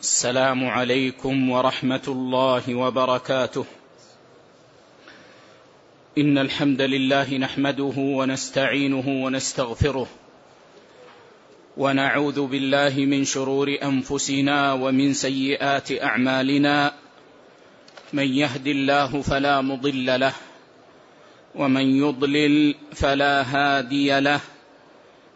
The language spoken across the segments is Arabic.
السلام عليكم ورحمة الله وبركاته. إن الحمد لله نحمده ونستعينه ونستغفره ونعوذ بالله من شرور أنفسنا ومن سيئات أعمالنا. من يهد الله فلا مضل له ومن يضلل فلا هادي له.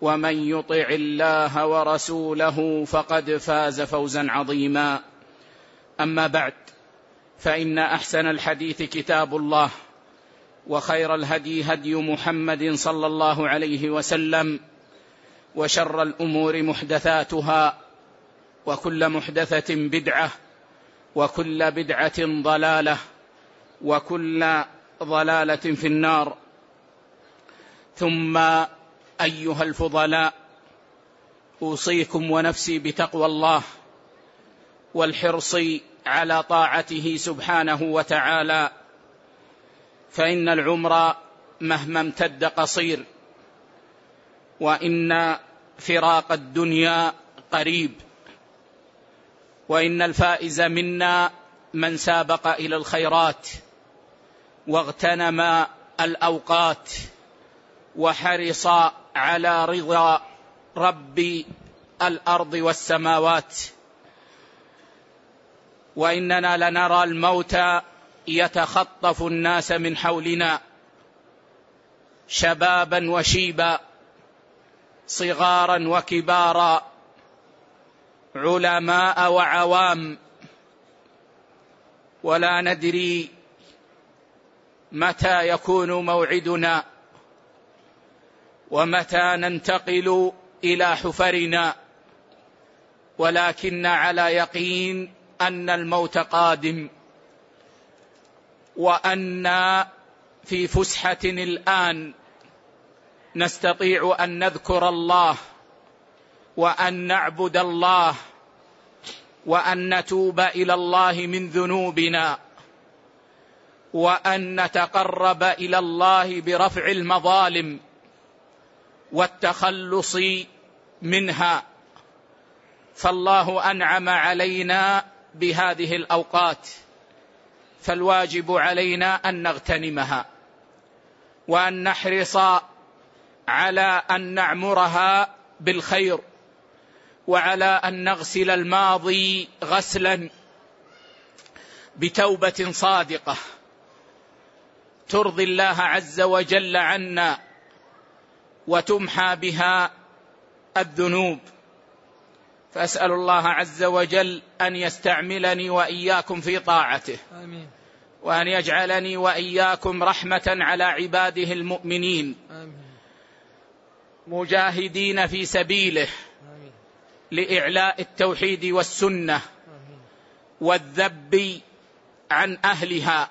ومن يطع الله ورسوله فقد فاز فوزا عظيما. أما بعد فإن أحسن الحديث كتاب الله وخير الهدي هدي محمد صلى الله عليه وسلم وشر الأمور محدثاتها وكل محدثة بدعة وكل بدعة ضلالة وكل ضلالة في النار. ثم أيها الفضلاء أوصيكم ونفسي بتقوى الله والحرص على طاعته سبحانه وتعالى فإن العمر مهما امتد قصير وإن فراق الدنيا قريب وإن الفائز منا من سابق إلى الخيرات واغتنم الأوقات وحرص على رضا رب الأرض والسماوات. وإننا لنرى الموت يتخطف الناس من حولنا شبابا وشيبا صغارا وكبارا علماء وعوام. ولا ندري متى يكون موعدنا. ومتى ننتقل إلى حفرنا. ولكن على يقين أن الموت قادم وأنا في فسحة الآن نستطيع أن نذكر الله وأن نعبد الله وأن نتوب إلى الله من ذنوبنا وأن نتقرب إلى الله برفع المظالم. والتخلص منها. فالله أنعم علينا بهذه الأوقات فالواجب علينا أن نغتنمها وأن نحرص على أن نعمرها بالخير وعلى أن نغسل الماضي غسلا بتوبة صادقة. ترضي الله عز وجل عنا وتمحى بها الذنوب فأسأل الله عز وجل أن يستعملني وإياكم في طاعته آمين. وأن يجعلني وإياكم رحمة على عباده المؤمنين آمين. مجاهدين في سبيله آمين. لإعلاء التوحيد والسنة آمين. والذب عن أهلها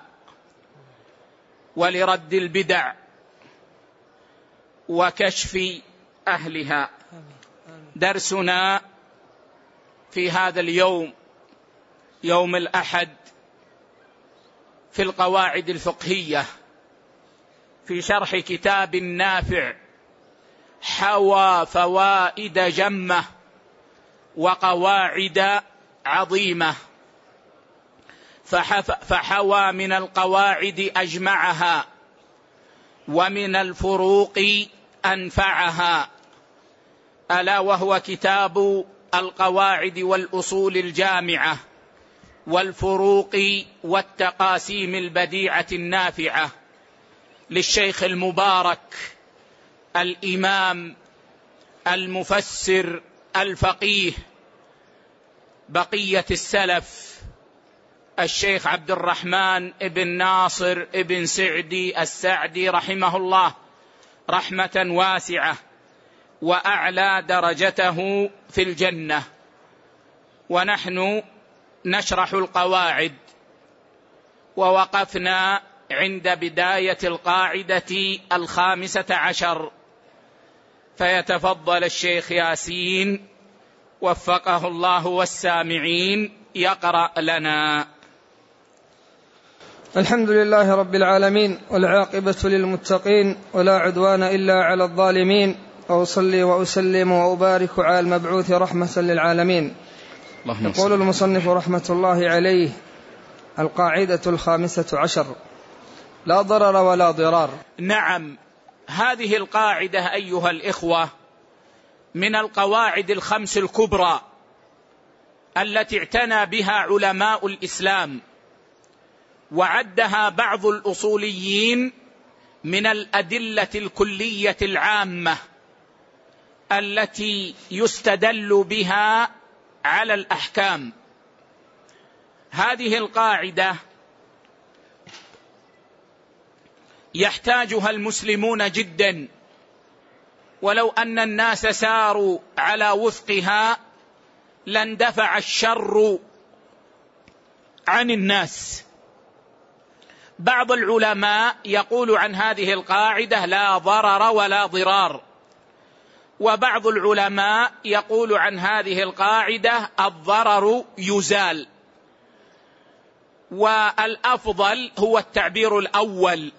ولرد البدع وكشف أهلها. درسنا في هذا اليوم يوم الأحد في القواعد الفقهية في شرح كتاب نافع حوى فوائد جمة وقواعد عظيمة. فحوى من القواعد أجمعها ومن الفروق أنفعها. ألا وهو كتاب القواعد والأصول الجامعة والفروق والتقاسيم البديعة النافعة للشيخ المبارك الإمام المفسر الفقيه بقية السلف الشيخ عبد الرحمن بن ناصر بن سعدي السعدي رحمه الله. رحمة واسعة وأعلى درجته في الجنة. ونحن نشرح القواعد. ووقفنا عند بداية القاعدة الخامسة عشر. فيتفضل الشيخ ياسين وفقه الله والسامعين يقرأ لنا. الحمد لله رب العالمين والعاقبة للمتقين ولا عدوان إلا على الظالمين وأصلي وأسلم وأبارك على المبعوث رحمة للعالمين. يقول المصنف رحمة الله عليه القاعدة الخامسة عشر لا ضرر ولا ضرار. نعم هذه القاعدة أيها الإخوة من القواعد الخمس الكبرى التي اعتنى بها علماء الإسلام. وعدها بعض الأصوليين من الأدلة الكلية العامة التي يستدل بها على الأحكام. هذه القاعدة يحتاجها المسلمون جدا. ولو أن الناس ساروا على وفقها لاندفع الشر عن الناس. بعض العلماء يقول عن هذه القاعدة لا ضرر ولا ضرار. وبعض العلماء يقول عن هذه القاعدة الضرر يزال. والأفضل هو التعبير الأول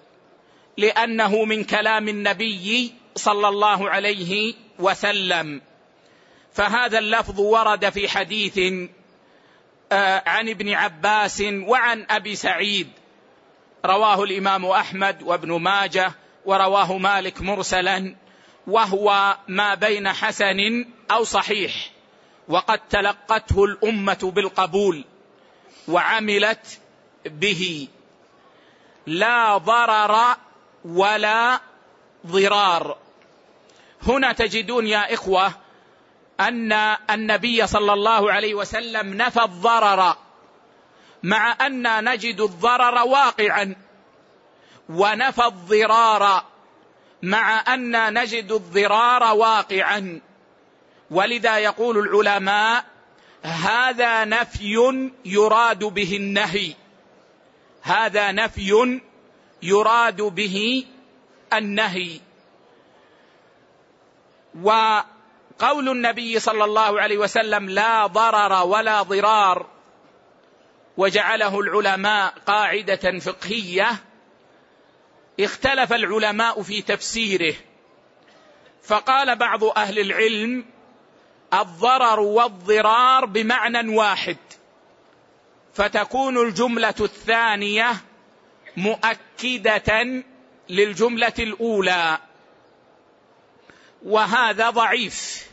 لأنه من كلام النبي صلى الله عليه وسلم. فهذا اللفظ ورد في حديث آه، عن ابن عباس وعن أبي سعيد. رواه الإمام أحمد وابن ماجه ورواه مالك مرسلا وهو ما بين حسن أو صحيح وقد تلقته الأمة بالقبول وعملت به. لا ضرر ولا ضرار. هنا تجدون يا إخوة أن النبي صلى الله عليه وسلم نفى الضرر. مع أن نجد الضرر واقعا ونفى الضرار مع أن نجد الضرار واقعا. ولذا يقول العلماء هذا نفي يراد به النهي. هذا نفي يراد به النهي. وقول النبي صلى الله عليه وسلم لا ضرر ولا ضرار وجعله العلماء قاعدة فقهية. اختلف العلماء في تفسيره. فقال بعض أهل العلم الضرر والضرار بمعنى واحد. فتكون الجملة الثانية مؤكدة للجملة الأولى. وهذا ضعيف.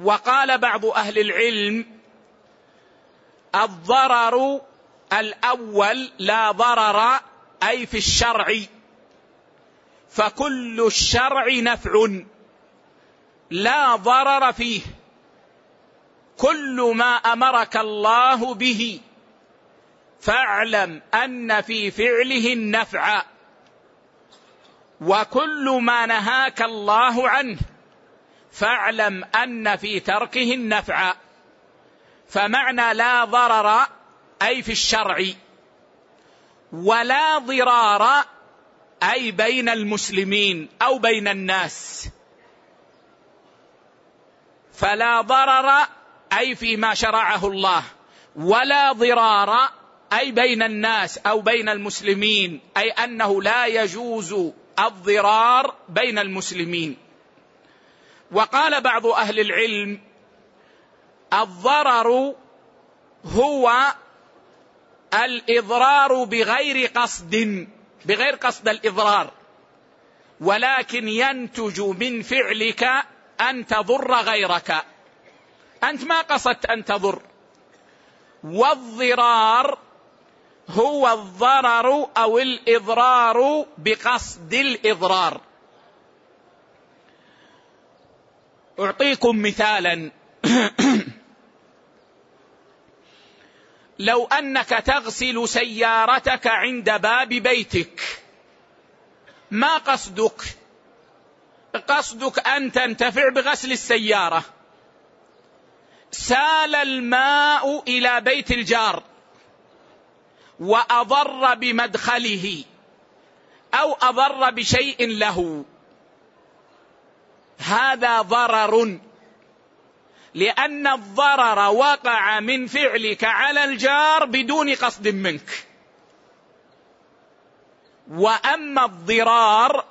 وقال بعض أهل العلم الضرر الأول لا ضرر أي في الشرع. فكل الشرع نفع. لا ضرر فيه. كل ما أمرك الله به. فاعلم أن في فعله النفع. وكل ما نهاك الله عنه. فاعلم أن في تركه النفع. فمعنى لا ضرر أي في الشرع ولا ضرار أي بين المسلمين أو بين الناس. فلا ضرر أي فيما شرعه الله ولا ضرار أي بين الناس أو بين المسلمين أي أنه لا يجوز الضرار بين المسلمين. وقال بعض أهل العلم الضرر هو الإضرار بغير قصد بغير قصد الإضرار. ولكن ينتج من فعلك أن تضر غيرك. أنت ما قصدت أن تضر. والضرار هو الضرر أو الإضرار بقصد الإضرار. أعطيكم مثالا. لو أنك تغسل سيارتك عند باب بيتك ما قصدك؟ قصدك أن تنتفع بغسل السيارة. سال الماء إلى بيت الجار وأضر بمدخله أو أضر بشيء له. هذا ضرر لأن الضرر وقع من فعلك على الجار بدون قصد منك. وأما الضرار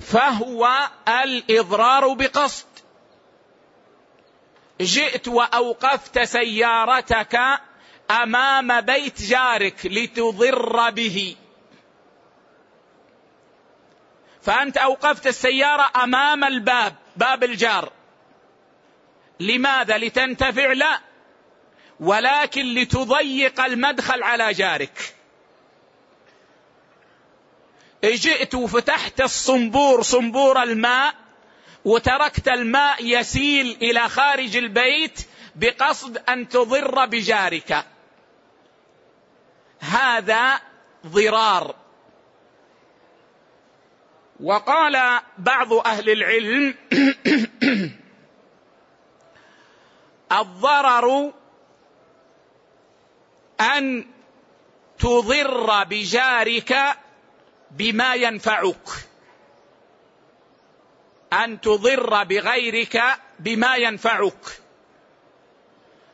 فهو الإضرار بقصد. جئت وأوقفت سيارتك أمام بيت جارك لتضر به. فأنت أوقفت السيارة أمام الباب باب الجار. لماذا لتنتفع؟ لا. ولكن لتضيق المدخل على جارك. جئت وفتحت الصنبور صنبور الماء وتركت الماء يسيل إلى خارج البيت بقصد أن تضر بجارك. هذا ضرار. وقال بعض أهل العلم الضرر أن تضر بجارك بما ينفعك. أن تضر بغيرك بما ينفعك.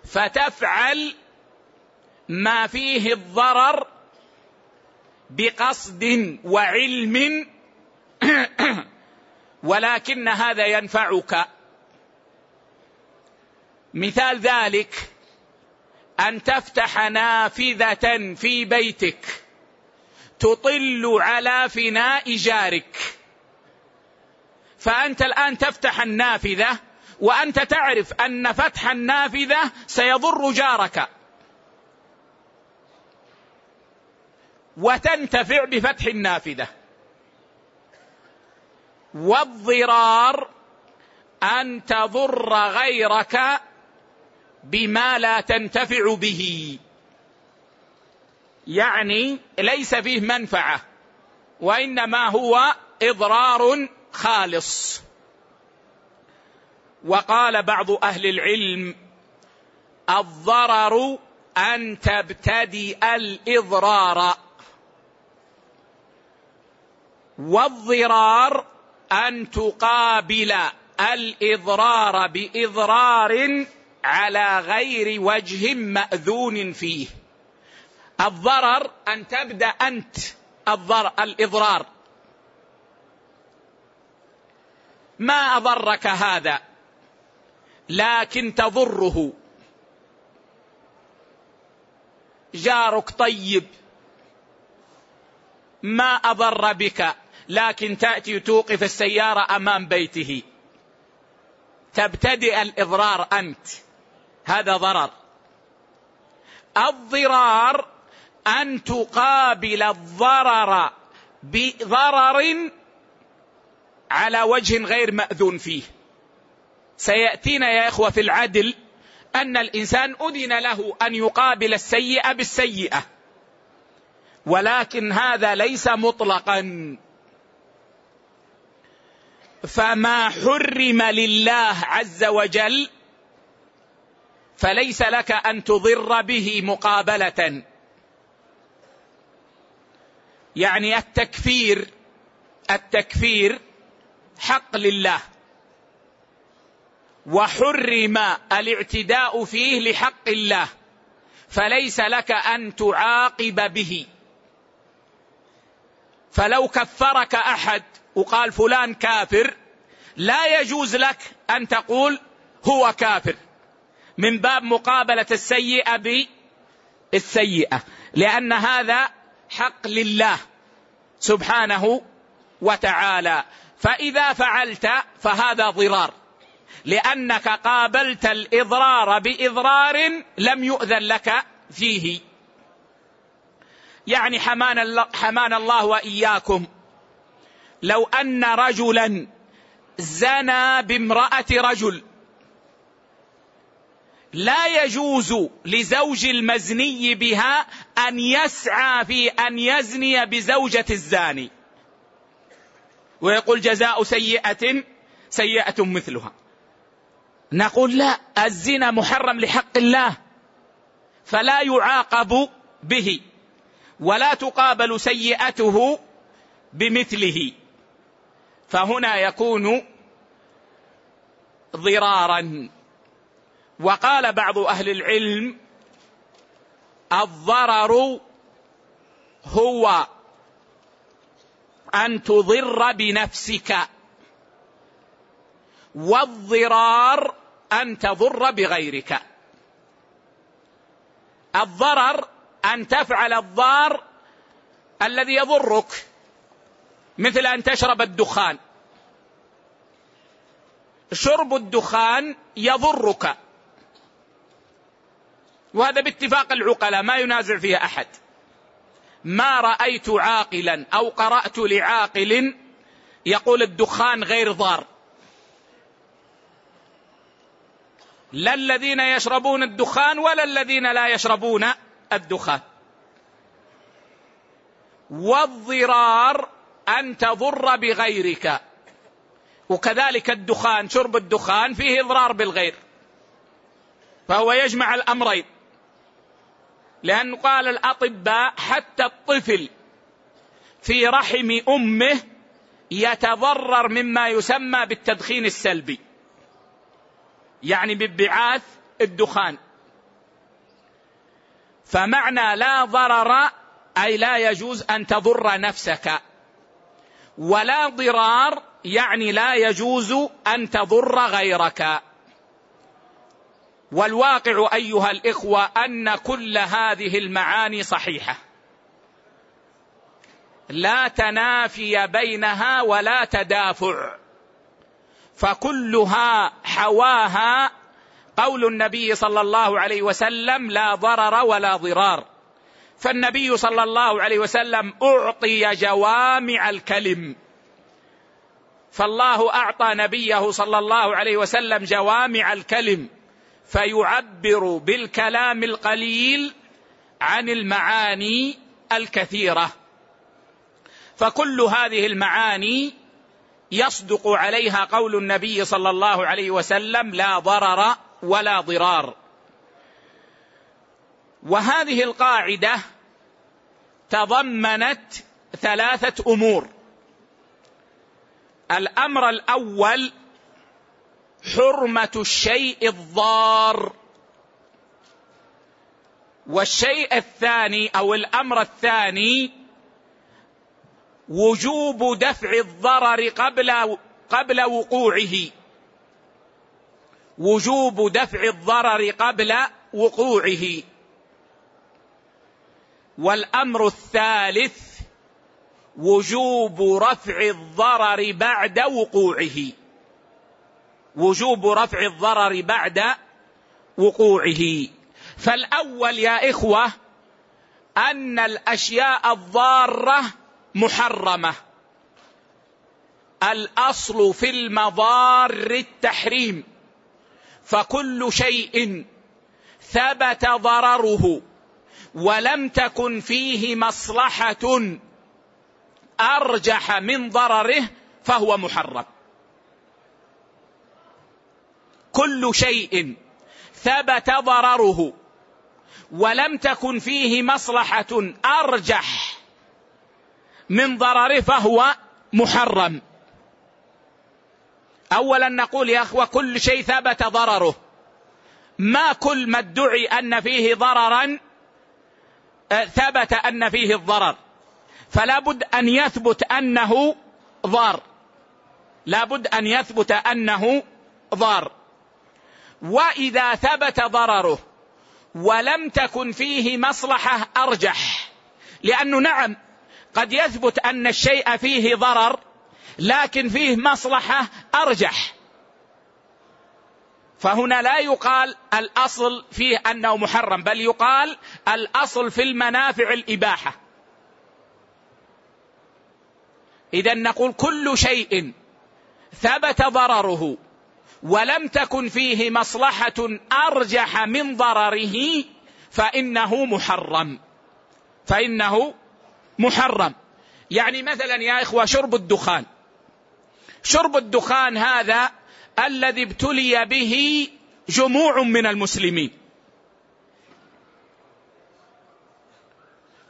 فتفعل ما فيه الضرر بقصد وعلم ولكن هذا ينفعك. مثال ذلك أن تفتح نافذة في بيتك تطل على فناء جارك. فأنت الآن تفتح النافذة وأنت تعرف أن فتح النافذة سيضر جارك. وتنتفع بفتح النافذة. والضرار أن تضر غيرك بما لا تنتفع به. يعني ليس فيه منفعة وإنما هو إضرار خالص. وقال بعض أهل العلم الضرر أن تبتدئ الإضرار. والضرار أن تقابل الإضرار بإضرار على غير وجه مأذون فيه. الضرر أن تبدأ أنت الضرر الإضرار. ما أضرك هذا؟ لكن تضره. جارك طيب. ما أضر بك لكن تأتي توقف السيارة أمام بيته. تبتدئ الإضرار أنت. هذا ضرر. الضرار أن تقابل الضرر بضرر على وجه غير مأذون فيه. سيأتينا يا إخوة في العدل أن الإنسان أذن له أن يقابل السيئة بالسيئة. ولكن هذا ليس مطلقا. فما حرم لله عز وجل فليس لك أن تضر به مقابلة. يعني التكفير التكفير حق لله. وحرم الاعتداء فيه لحق الله. فليس لك أن تعاقب به. فلو كفرك أحد وقال فلان كافر لا يجوز لك أن تقول هو كافر. من باب مقابلة السيئة بالسيئة. لأن هذا حق لله سبحانه وتعالى. فإذا فعلت فهذا ضرار. لأنك قابلت الإضرار بإضرار لم يؤذن لك فيه. يعني حمان الله, حمان الله وإياكم. لو أن رجلا زنى بامرأة رجل لا يجوز لزوج المزني بها أن يسعى في أن يزني بزوجة الزاني. ويقول جزاء سيئة سيئة مثلها. نقول لا الزنا محرم لحق الله فلا يعاقب به ولا تقابل سيئته بمثله. فهنا يكون ضرارا وقال بعض أهل العلم الضرر هو أن تضر بنفسك والضرار أن تضر بغيرك. الضرر أن تفعل الضار الذي يضرك مثل أن تشرب الدخان. شرب الدخان يضرك. وهذا باتفاق العقلاء ما ينازع فيها أحد. ما رأيت عاقلا أو قرأت لعاقل يقول الدخان غير ضار. لا الذين يشربون الدخان ولا الذين لا يشربون الدخان. والضرار أن تضر بغيرك. وكذلك الدخان شرب الدخان فيه إضرار بالغير. فهو يجمع الأمرين. لأن قال الأطباء حتى الطفل في رحم أمه يتضرر مما يسمى بالتدخين السلبي. يعني بانبعاث الدخان. فمعنى لا ضرر أي لا يجوز أن تضر نفسك. ولا ضرار يعني لا يجوز أن تضر غيرك. والواقع أيها الإخوة أن كل هذه المعاني صحيحة. لا تنافي بينها ولا تدافع. فكلها حواها قول النبي صلى الله عليه وسلم لا ضرر ولا ضرار. فالنبي صلى الله عليه وسلم أعطي جوامع الكلم. فالله أعطى نبيه صلى الله عليه وسلم جوامع الكلم. فيعبر بالكلام القليل عن المعاني الكثيرة. فكل هذه المعاني يصدق عليها قول النبي صلى الله عليه وسلم لا ضرر ولا ضرار. وهذه القاعدة تضمنت ثلاثة أمور. الأمر الأول حرمة الشيء الضار. والشيء الثاني أو الأمر الثاني وجوب دفع الضرر قبل قبل وقوعه. وجوب دفع الضرر قبل وقوعه. والأمر الثالث وجوب رفع الضرر بعد وقوعه. وجوب رفع الضرر بعد وقوعه. فالأول يا إخوة أن الأشياء الضارة محرمة. الأصل في المضار التحريم. فكل شيء ثبت ضرره ولم تكن فيه مصلحة أرجح من ضرره فهو محرم. كل شيء. ثبت ضرره. ولم تكن فيه مصلحة أرجح من ضرره فهو محرم. اولا نقول يا أخوة كل شيء ثبت ضرره. ما كل ما ادعي أن فيه ضررا آه، ثبت أن فيه الضرر. فلا بد أن يثبت أنه ضار. لا بد أن يثبت أنه ضار. وإذا ثبت ضرره ولم تكن فيه مصلحة أرجح. لأنه نعم قد يثبت أن الشيء فيه ضرر لكن فيه مصلحة أرجح. فهنا لا يقال الأصل فيه أنه محرم بل يقال الأصل في المنافع الإباحة. اذا نقول كل شيء ثبت ضرره ولم تكن فيه مصلحة أرجح من ضرره فإنه محرم. فإنه محرم. يعني مثلا يا إخوة شرب الدخان. شرب الدخان هذا الذي ابتلي به جموع من المسلمين.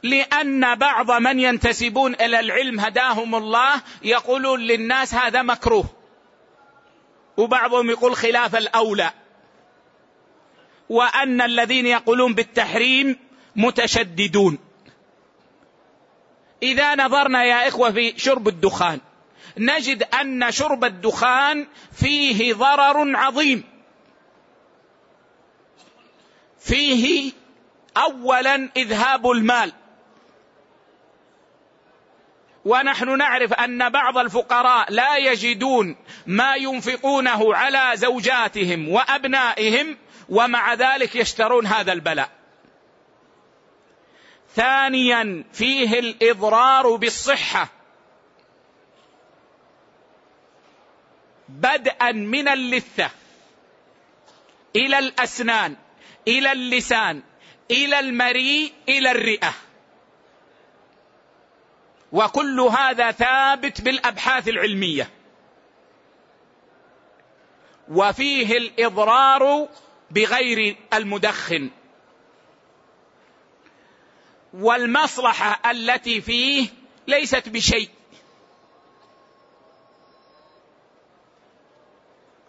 لأن بعض من ينتسبون إلى العلم هداهم الله يقولون للناس هذا مكروه. وبعضهم يقول خلاف الأولى. وأن الذين يقولون بالتحريم متشددون. إذا نظرنا يا إخوة في شرب الدخان نجد أن شرب الدخان فيه ضرر عظيم. فيه اولا إذهاب المال. ونحن نعرف أن بعض الفقراء لا يجدون ما ينفقونه على زوجاتهم وأبنائهم ومع ذلك يشترون هذا البلاء. ثانيا فيه الإضرار بالصحة. بدءا من اللثة. إلى الأسنان إلى اللسان إلى المريء إلى الرئة. وكل هذا ثابت بالأبحاث العلمية. وفيه الإضرار بغير المدخن. والمصلحة التي فيه ليست بشيء.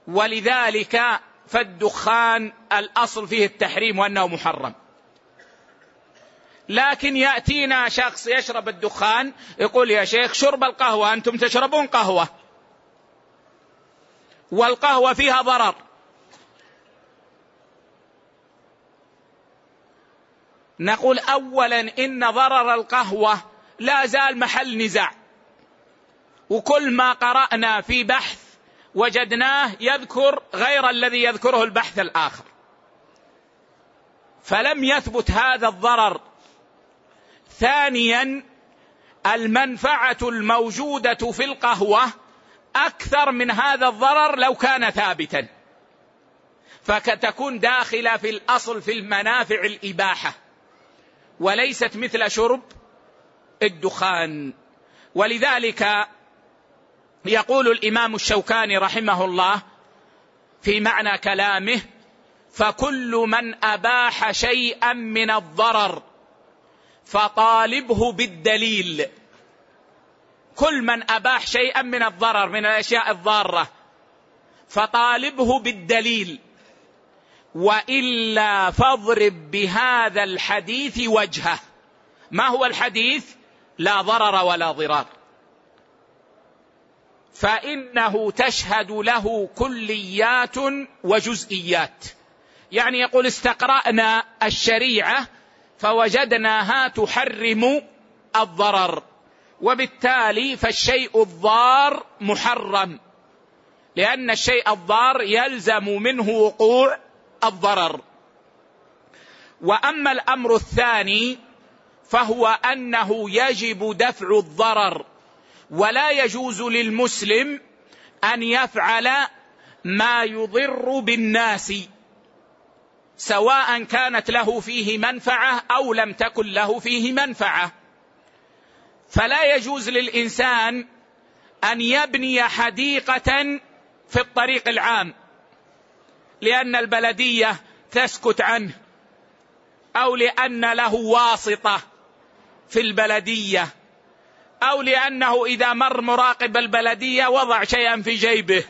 ولذلك فالدخان الأصل فيه التحريم وأنه محرم. لكن يأتينا شخص يشرب الدخان يقول يا شيخ شرب القهوة أنتم تشربون قهوة. والقهوة فيها ضرر. نقول اولا إن ضرر القهوة لا زال محل نزاع. وكل ما قرأنا في بحث وجدناه يذكر غير الذي يذكره البحث الآخر. فلم يثبت هذا الضرر ثانيا المنفعة الموجودة في القهوة أكثر من هذا الضرر لو كان ثابتا. فتكون داخله في الأصل في المنافع الإباحة. وليست مثل شرب الدخان. ولذلك يقول الإمام الشوكاني رحمه الله في معنى كلامه فكل من أباح شيئا من الضرر فطالبه بالدليل. كل من أباح شيئا من الضرر من الأشياء الضارة فطالبه بالدليل. وإلا فاضرب بهذا الحديث وجهه. ما هو الحديث؟ لا ضرر ولا ضرار. فإنه تشهد له كليات وجزئيات. يعني يقول استقرأنا الشريعة فوجدناها تحرم الضرر وبالتالي فالشيء الضار محرم لأن الشيء الضار يلزم منه وقوع الضرر. وأما الأمر الثاني فهو أنه يجب دفع الضرر ولا يجوز للمسلم أن يفعل ما يضر بالناس. سواء كانت له فيه منفعة أو لم تكن له فيه منفعة. فلا يجوز للإنسان أن يبني حديقة في الطريق العام لأن البلدية تسكت عنه أو لأن له واسطة في البلدية أو لأنه إذا مر مراقب البلدية وضع شيئا في جيبه.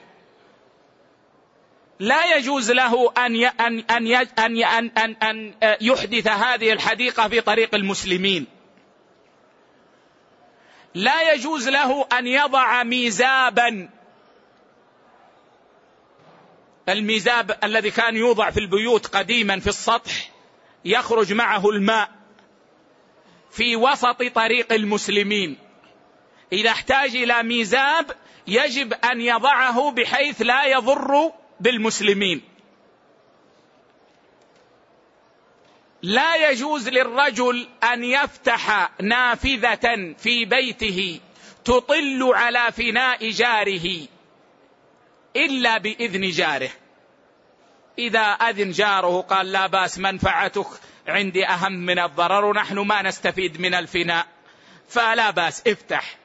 لا يجوز له أن ان أن أن ان, أن, أن يحدث هذه الحديقة في طريق المسلمين. لا يجوز له أن يضع ميزابا الميزاب الذي كان يوضع في البيوت قديما في السطح يخرج معه الماء في وسط طريق المسلمين إذا احتاج إلى ميزاب يجب أن يضعه بحيث لا يضر بالمسلمين. لا يجوز للرجل أن يفتح نافذة في بيته تطل على فناء جاره إلا بإذن جاره. إذا أذن جاره قال لا بأس منفعتك عندي أهم من الضرر ونحن ما نستفيد من الفناء. فلا بأس افتح.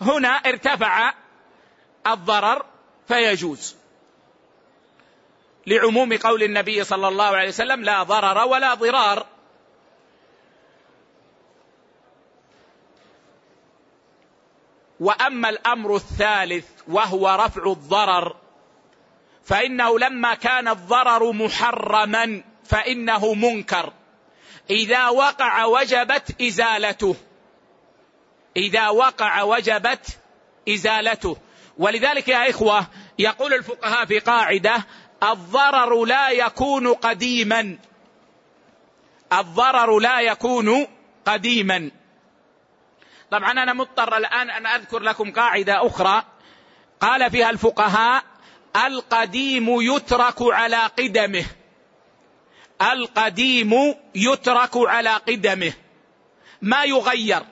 هنا ارتفع الضرر فيجوز. لعموم قول النبي صلى الله عليه وسلم لا ضرر ولا ضرار. وأما الأمر الثالث وهو رفع الضرر فإنه لما كان الضرر محرما فإنه منكر. إذا وقع وجبت إزالته. إذا وقع وجبت إزالته. ولذلك يا إخوة يقول الفقهاء في قاعدة الضرر لا يكون قديما. الضرر لا يكون قديما. طبعا أنا مضطر الآن أن أذكر لكم قاعدة أخرى. قال فيها الفقهاء القديم يترك على قدمه. القديم يترك على قدمه. ما يغير.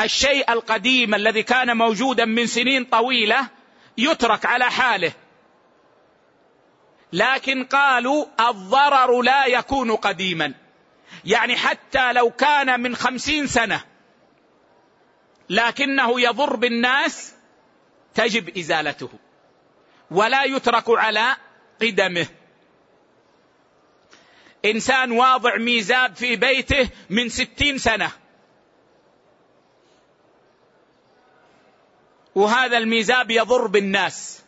الشيء القديم الذي كان موجودا من سنين طويلة يترك على حاله. لكن قالوا الضرر لا يكون قديما. يعني حتى لو كان من خمسين سنة لكنه يضر بالناس تجب إزالته ولا يترك على قدمه. إنسان واضع ميزاب في بيته من ستين سنة وهذا الميزاب يضر بالناس.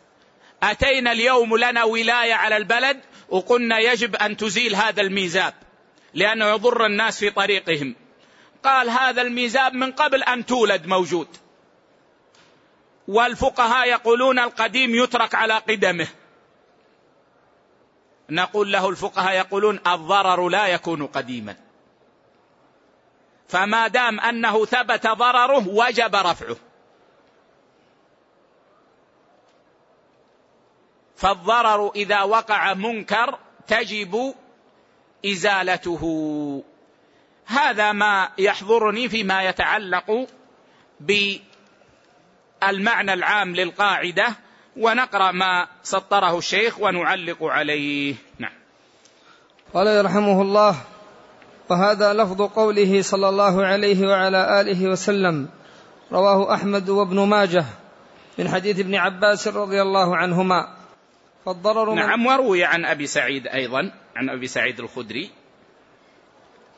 أتينا اليوم لنا ولاية على البلد وقلنا يجب أن تزيل هذا الميزاب لأنه يضر الناس في طريقهم. قال هذا الميزاب من قبل أن تولد موجود. والفقهاء يقولون القديم يترك على قدمه. نقول له الفقهاء يقولون الضرر لا يكون قديما. فما دام أنه ثبت ضرره وجب رفعه. فالضرر إذا وقع منكر تجب إزالته. هذا ما يحضرني فيما يتعلق بالمعنى العام للقاعدة ونقرأ ما سطره الشيخ ونعلق عليه. نعم. قال يرحمه الله وهذا لفظ قوله صلى الله عليه وعلى آله وسلم رواه أحمد وابن ماجه من حديث ابن عباس رضي الله عنهما. فالضرر نعم وروي عن أبي سعيد أيضا عن أبي سعيد الخدري.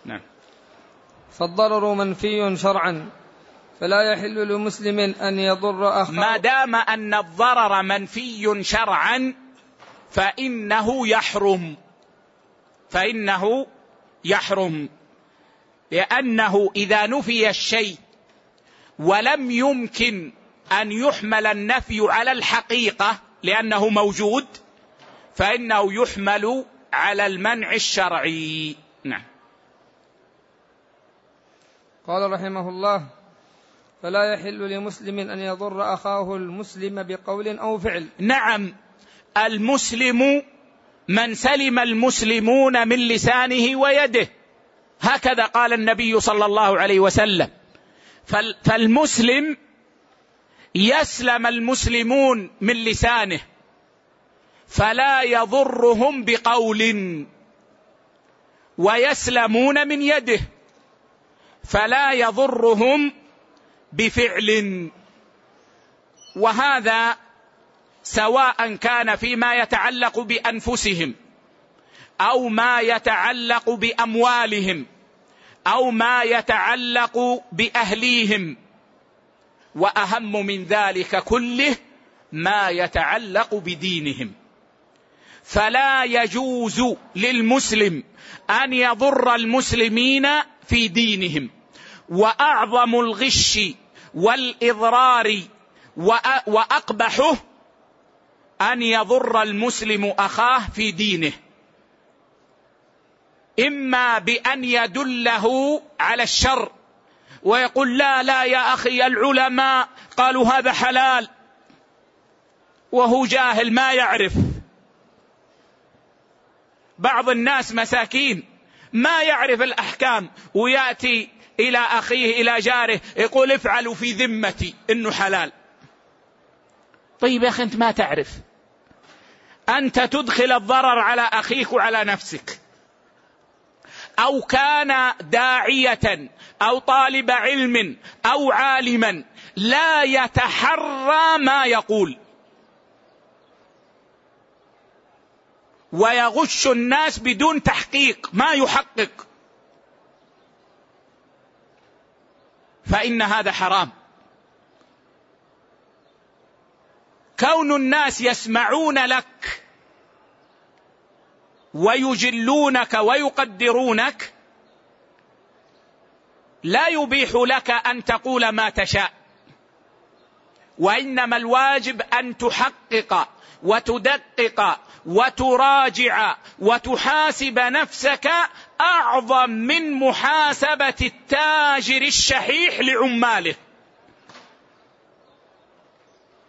نعم. فالضرر منفي شرعا فلا يحل لمسلم أن يضر أخاه. ما دام أن الضرر منفي شرعا فإنه يحرم. فإنه يحرم. لأنه إذا نفي الشيء ولم يمكن أن يحمل النفي على الحقيقة لأنه موجود فإنه يحمل على المنع الشرعي. نعم. قال رحمه الله فلا يحل لمسلم أن يضر أخاه المسلم بقول أو فعل. نعم. المسلم من سلم المسلمون من لسانه ويده. هكذا قال النبي صلى الله عليه وسلم. فالمسلم يسلم المسلمون من لسانه فلا يضرهم بقول ويسلمون من يده فلا يضرهم بفعل. وهذا سواء كان فيما يتعلق بأنفسهم أو ما يتعلق بأموالهم أو ما يتعلق بأهليهم. وأهم من ذلك كله ما يتعلق بدينهم. فلا يجوز للمسلم أن يضر المسلمين في دينهم. وأعظم الغش والإضرار وأقبحه أن يضر المسلم أخاه في دينه. إما بأن يدله على الشر ويقول لا لا يا أخي العلماء قالوا هذا حلال. وهو جاهل ما يعرف. بعض الناس مساكين ما يعرف الأحكام. ويأتي إلى أخيه إلى جاره يقول افعلوا في ذمتي إنه حلال. طيب يا أخي أنت ما تعرف. أنت تدخل الضرر على أخيك وعلى نفسك. أو كان داعية أو طالب علم أو عالما لا يتحرى ما يقول. ويغش الناس بدون تحقيق ما يحقق. فإن هذا حرام. كون الناس يسمعون لك ويجلونك ويقدرونك لا يبيح لك أن تقول ما تشاء. وإنما الواجب أن تحقق وتدقق وتراجع وتحاسب نفسك أعظم من محاسبة التاجر الشحيح لعماله.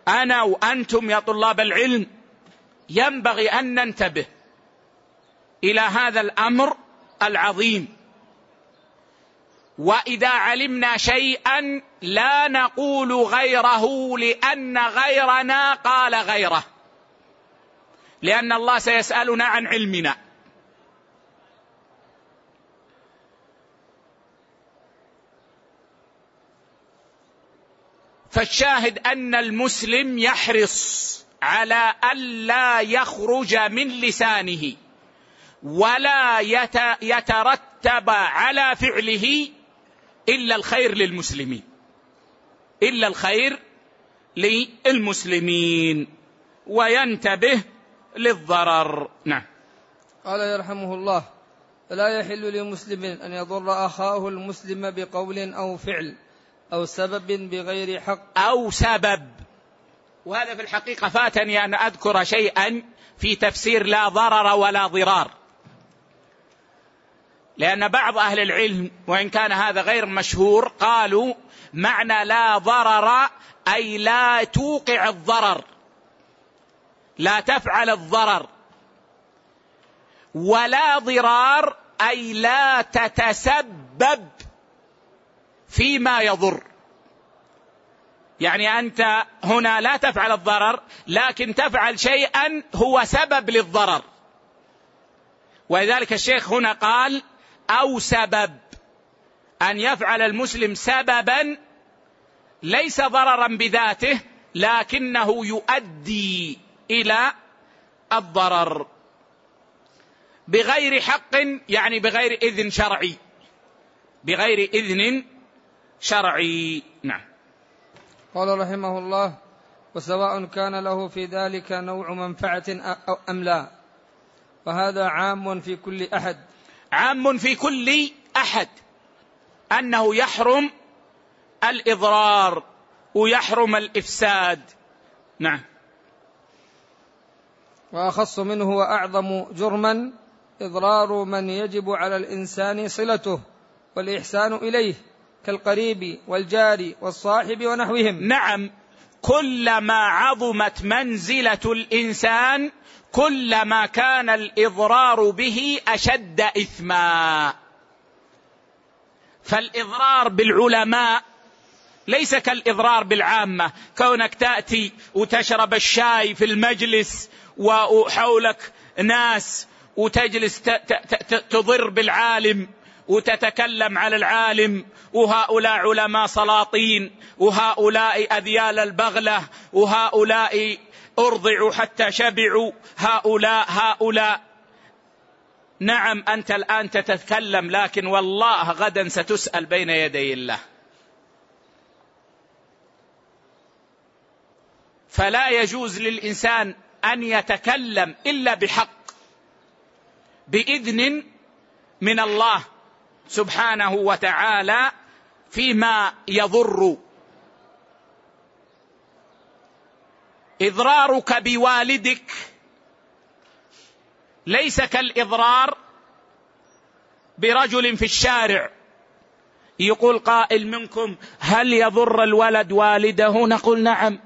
أنا وأنتم يا طلاب العلم ينبغي أن ننتبه إلى هذا الأمر العظيم. وإذا علمنا شيئا لا نقول غيره لأن غيرنا قال غيره. لأن الله سيسألنا عن علمنا. فالشاهد أن المسلم يحرص على الا يخرج من لسانه ولا يترتب على فعله إلا الخير للمسلمين. إلا الخير للمسلمين. وينتبه للضرر. نعم. قال يرحمه الله فلا يحل لمسلم أن يضر أخاه المسلم بقول أو فعل أو سبب بغير حق. أو سبب. وهذا في الحقيقة فاتني أن أذكر شيئا في تفسير لا ضرر ولا ضرار. لأن بعض أهل العلم وإن كان هذا غير مشهور قالوا معنى لا ضرر أي لا توقع الضرر. لا تفعل الضرر. ولا ضرار أي لا تتسبب فيما يضر. يعني أنت هنا لا تفعل الضرر لكن تفعل شيئا هو سبب للضرر. ولذلك الشيخ هنا قال أو سبب. أن يفعل المسلم سببا ليس ضررا بذاته لكنه يؤدي إلى الضرر. بغير حق يعني بغير إذن شرعي. بغير إذن شرعي. نعم. قال رحمه الله وسواء كان له في ذلك نوع منفعة أم لا وهذا عام في كل أحد. عام في كل أحد. أنه يحرم الإضرار ويحرم الإفساد. نعم. وأخص منه وأعظم جرما إضرار من يجب على الإنسان صلته والإحسان إليه كالقريب والجار والصاحب ونحوهم. نعم. كلما عظمت منزلة الإنسان كلما كان الإضرار به أشد إثما. فالإضرار بالعلماء ليس كالإضرار بالعامة. كونك تأتي وتشرب الشاي في المجلس وحولك ناس وتجلس تضر بالعالم وتتكلم على العالم وهؤلاء علماء سلاطين وهؤلاء أذيال البغلة وهؤلاء أرضعوا حتى شبعوا. هؤلاء هؤلاء. نعم أنت الآن تتكلم لكن والله غدا ستسأل بين يدي الله. فلا يجوز للإنسان أن يتكلم إلا بحق بإذن من الله سبحانه وتعالى فيما يضر إضرارك بوالدك. ليس كالإضرار برجل في الشارع. يقول قائل منكم هل يضر الولد والده؟ نقول نعم.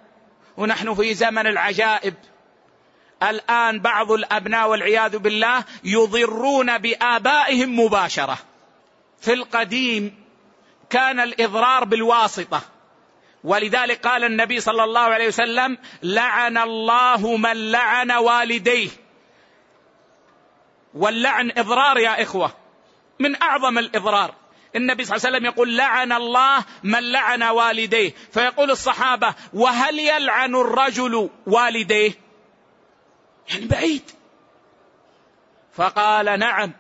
ونحن في زمن العجائب. الآن بعض الأبناء والعياذ بالله يضرون بآبائهم مباشرة. في القديم كان الإضرار بالواسطة. ولذلك قال النبي صلى الله عليه وسلم لعن الله من لعن والديه. واللعن إضرار يا إخوة من أعظم الإضرار. النبي صلى الله عليه وسلم يقول لعن الله من لعن والديه. فيقول الصحابة وهل يلعن الرجل والديه؟ يعني بعيد. فقال نعم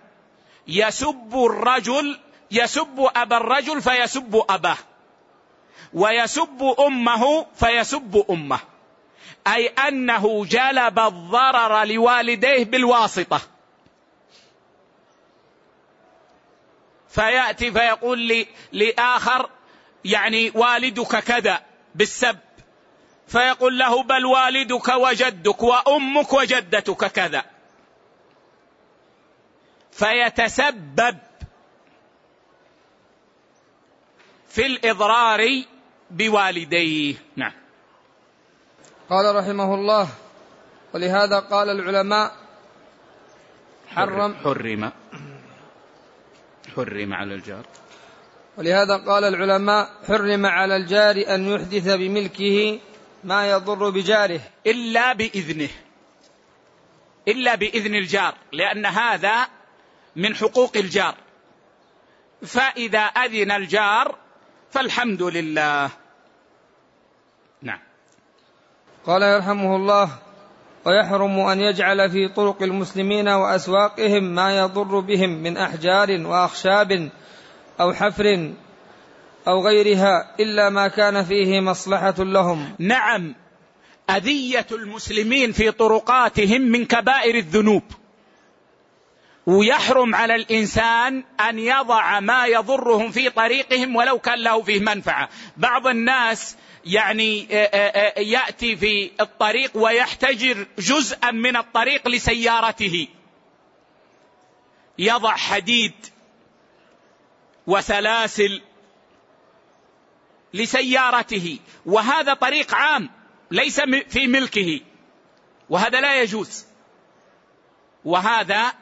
يسب الرجل يسب أبا الرجل فيسب أباه. ويسب أمه فيسب أمه. أي أنه جلب الضرر لوالديه بالواسطة. فيأتي فيقول لي لآخر يعني والدك كذا بالسب. فيقول له بل والدك وجدك وأمك وجدتك كذا. فيتسبب في الإضرار بوالديه. نعم. قال رحمه الله ولهذا قال العلماء حرم حرم حرم على الجار. ولهذا قال العلماء حرم على الجار أن يحدث بملكه ما يضر بجاره. إلا بإذنه. إلا بإذن الجار لأن هذا من حقوق الجار. فإذا أذن الجار فالحمد لله. نعم. قال يرحمه الله ويحرم أن يجعل في طرق المسلمين وأسواقهم ما يضر بهم من أحجار وأخشاب أو حفر أو غيرها إلا ما كان فيه مصلحة لهم. نعم. أذية المسلمين في طرقاتهم من كبائر الذنوب. ويحرم على الإنسان أن يضع ما يضرهم في طريقهم ولو كان له فيه منفعة. بعض الناس يعني آه، آه، آه، يأتي في الطريق ويحتجر جزءا من الطريق لسيارته. يضع حديد وسلاسل لسيارته. وهذا طريق عام ليس في ملكه. وهذا لا يجوز. وهذا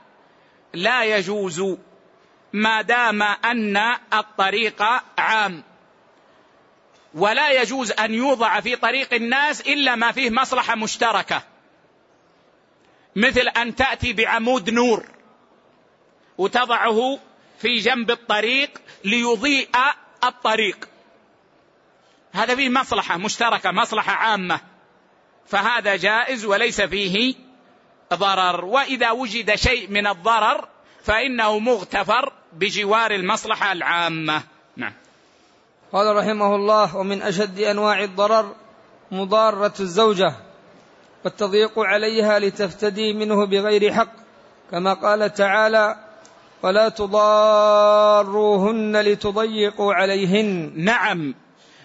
لا يجوز ما دام أن الطريق عام. ولا يجوز أن يوضع في طريق الناس إلا ما فيه مصلحة مشتركة. مثل أن تأتي بعمود نور وتضعه في جنب الطريق ليضيء الطريق. هذا فيه مصلحة مشتركة مصلحة عامة. فهذا جائز وليس فيه ضرر. وإذا وجد شيء من الضرر فإنه مغتفر بجوار المصلحة العامة. نعم. قال رحمه الله ومن أشد أنواع الضرر مضارة الزوجة والتضييق عليها لتفتدي منه بغير حق كما قال تعالى ولا تضاروهن لتضيقوا عليهن نعم.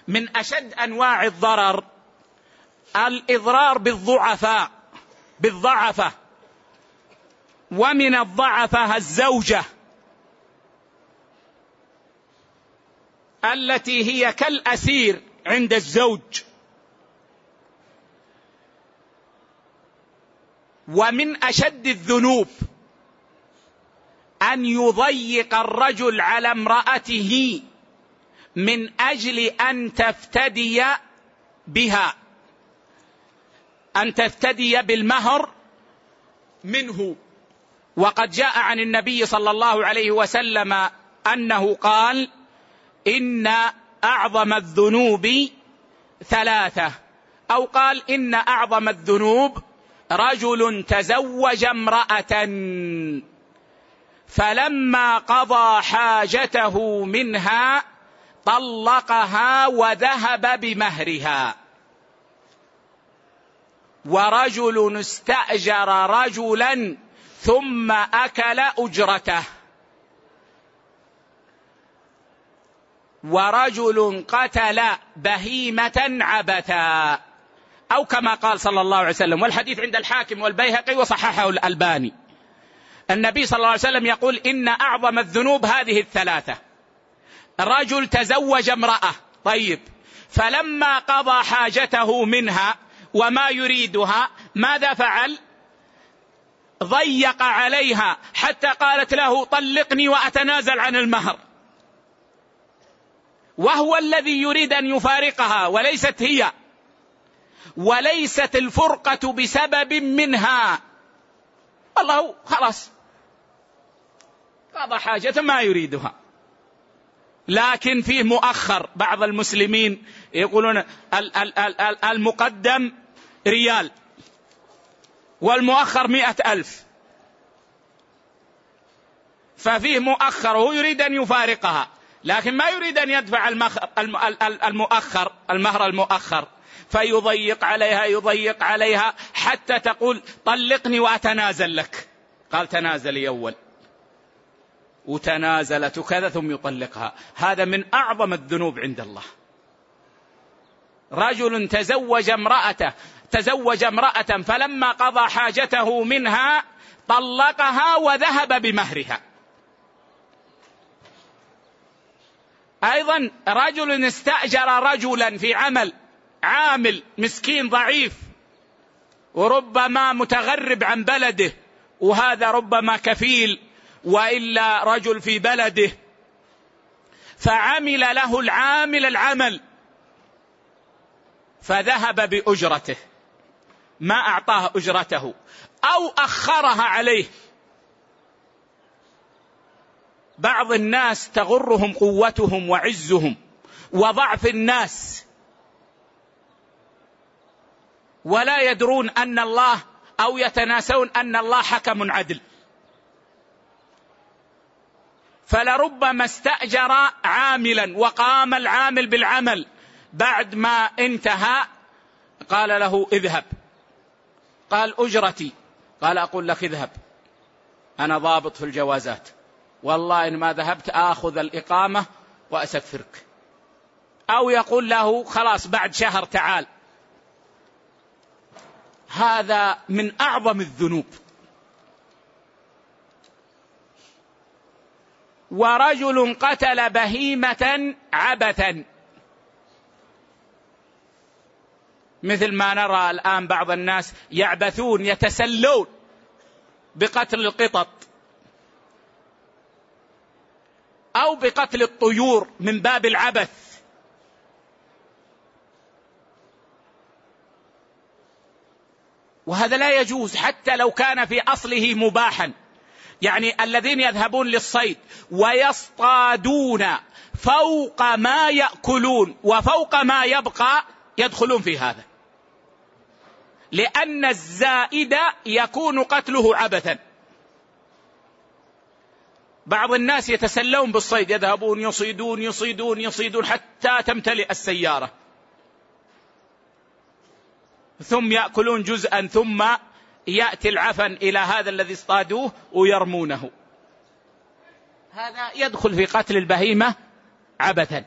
من أشد أنواع الضرر الإضرار بالضعفاء. بالضعفة. ومن الضعفة الزوجة. التي هي كالأسير عند الزوج. ومن أشد الذنوب. أن يضيق الرجل على امرأته. من أجل أن تفتدي بها. أن تفتدي بالمهر منه. وقد جاء عن النبي صلى الله عليه وسلم أنه قال إن أعظم الذنوب ثلاثة. أو قال إن أعظم الذنوب رجل تزوج امرأة. فلما قضى حاجته منها طلقها وذهب بمهرها. ورجل استأجر رجلا ثم أكل أجرته. ورجل قتل بهيمة عبثا. أو كما قال صلى الله عليه وسلم والحديث عند الحاكم والبيهقي وصححه الألباني. النبي صلى الله عليه وسلم يقول إن أعظم الذنوب هذه الثلاثة. رجل تزوج امرأة. طيب. فلما قضى حاجته منها وما يريدها ماذا فعل؟ ضيق عليها حتى قالت له طلقني وأتنازل عن المهر. وهو الذي يريد أن يفارقها وليست هي. وليست الفرقة بسبب منها. الله خلاص. قضى حاجة ما يريدها. لكن فيه مؤخر بعض المسلمين يقولون المقدم ريال. والمؤخر مئة ألف. ففيه مؤخر وهو يريد أن يفارقها لكن ما يريد أن يدفع المؤخر المهر المؤخر. فيضيق عليها يضيق عليها حتى تقول طلقني وأتنازل لك. قال تنازلي أول. وتنازلت وكذا ثم يطلقها. هذا من أعظم الذنوب عند الله. رجل تزوج امرأته تزوج امرأة فلما قضى حاجته منها طلقها وذهب بمهرها. أيضا رجل استأجر رجلا في عمل عامل مسكين ضعيف وربما متغرب عن بلده وهذا ربما كفيل وإلا رجل في بلده. فعمل له العامل العمل فذهب بأجرته. ما أعطاه أجرته أو أخرها عليه. بعض الناس تغرهم قوتهم وعزهم وضعف الناس ولا يدرون أن الله أو يتناسون أن الله حكم عدل. فلربما استأجر عاملا وقام العامل بالعمل. بعد ما انتهى قال له اذهب. قال أجرتي. قال أقول لك اذهب. أنا ضابط في الجوازات. والله إن ما ذهبت آخذ الإقامة وأسفرك. أو يقول له خلاص بعد شهر تعال. هذا من أعظم الذنوب. ورجل قتل بهيمة عبثا. مثل ما نرى الآن بعض الناس يعبثون يتسلون بقتل القطط أو بقتل الطيور من باب العبث. وهذا لا يجوز حتى لو كان في أصله مباحا. يعني الذين يذهبون للصيد ويصطادون فوق ما يأكلون وفوق ما يبقى يدخلون في هذا. لأن الزائد يكون قتله عبثا. بعض الناس يتسلون بالصيد يذهبون يصيدون يصيدون يصيدون حتى تمتلئ السيارة. ثم يأكلون جزءا ثم يأتي العفن إلى هذا الذي اصطادوه ويرمونه. هذا يدخل في قتل البهيمة عبثا.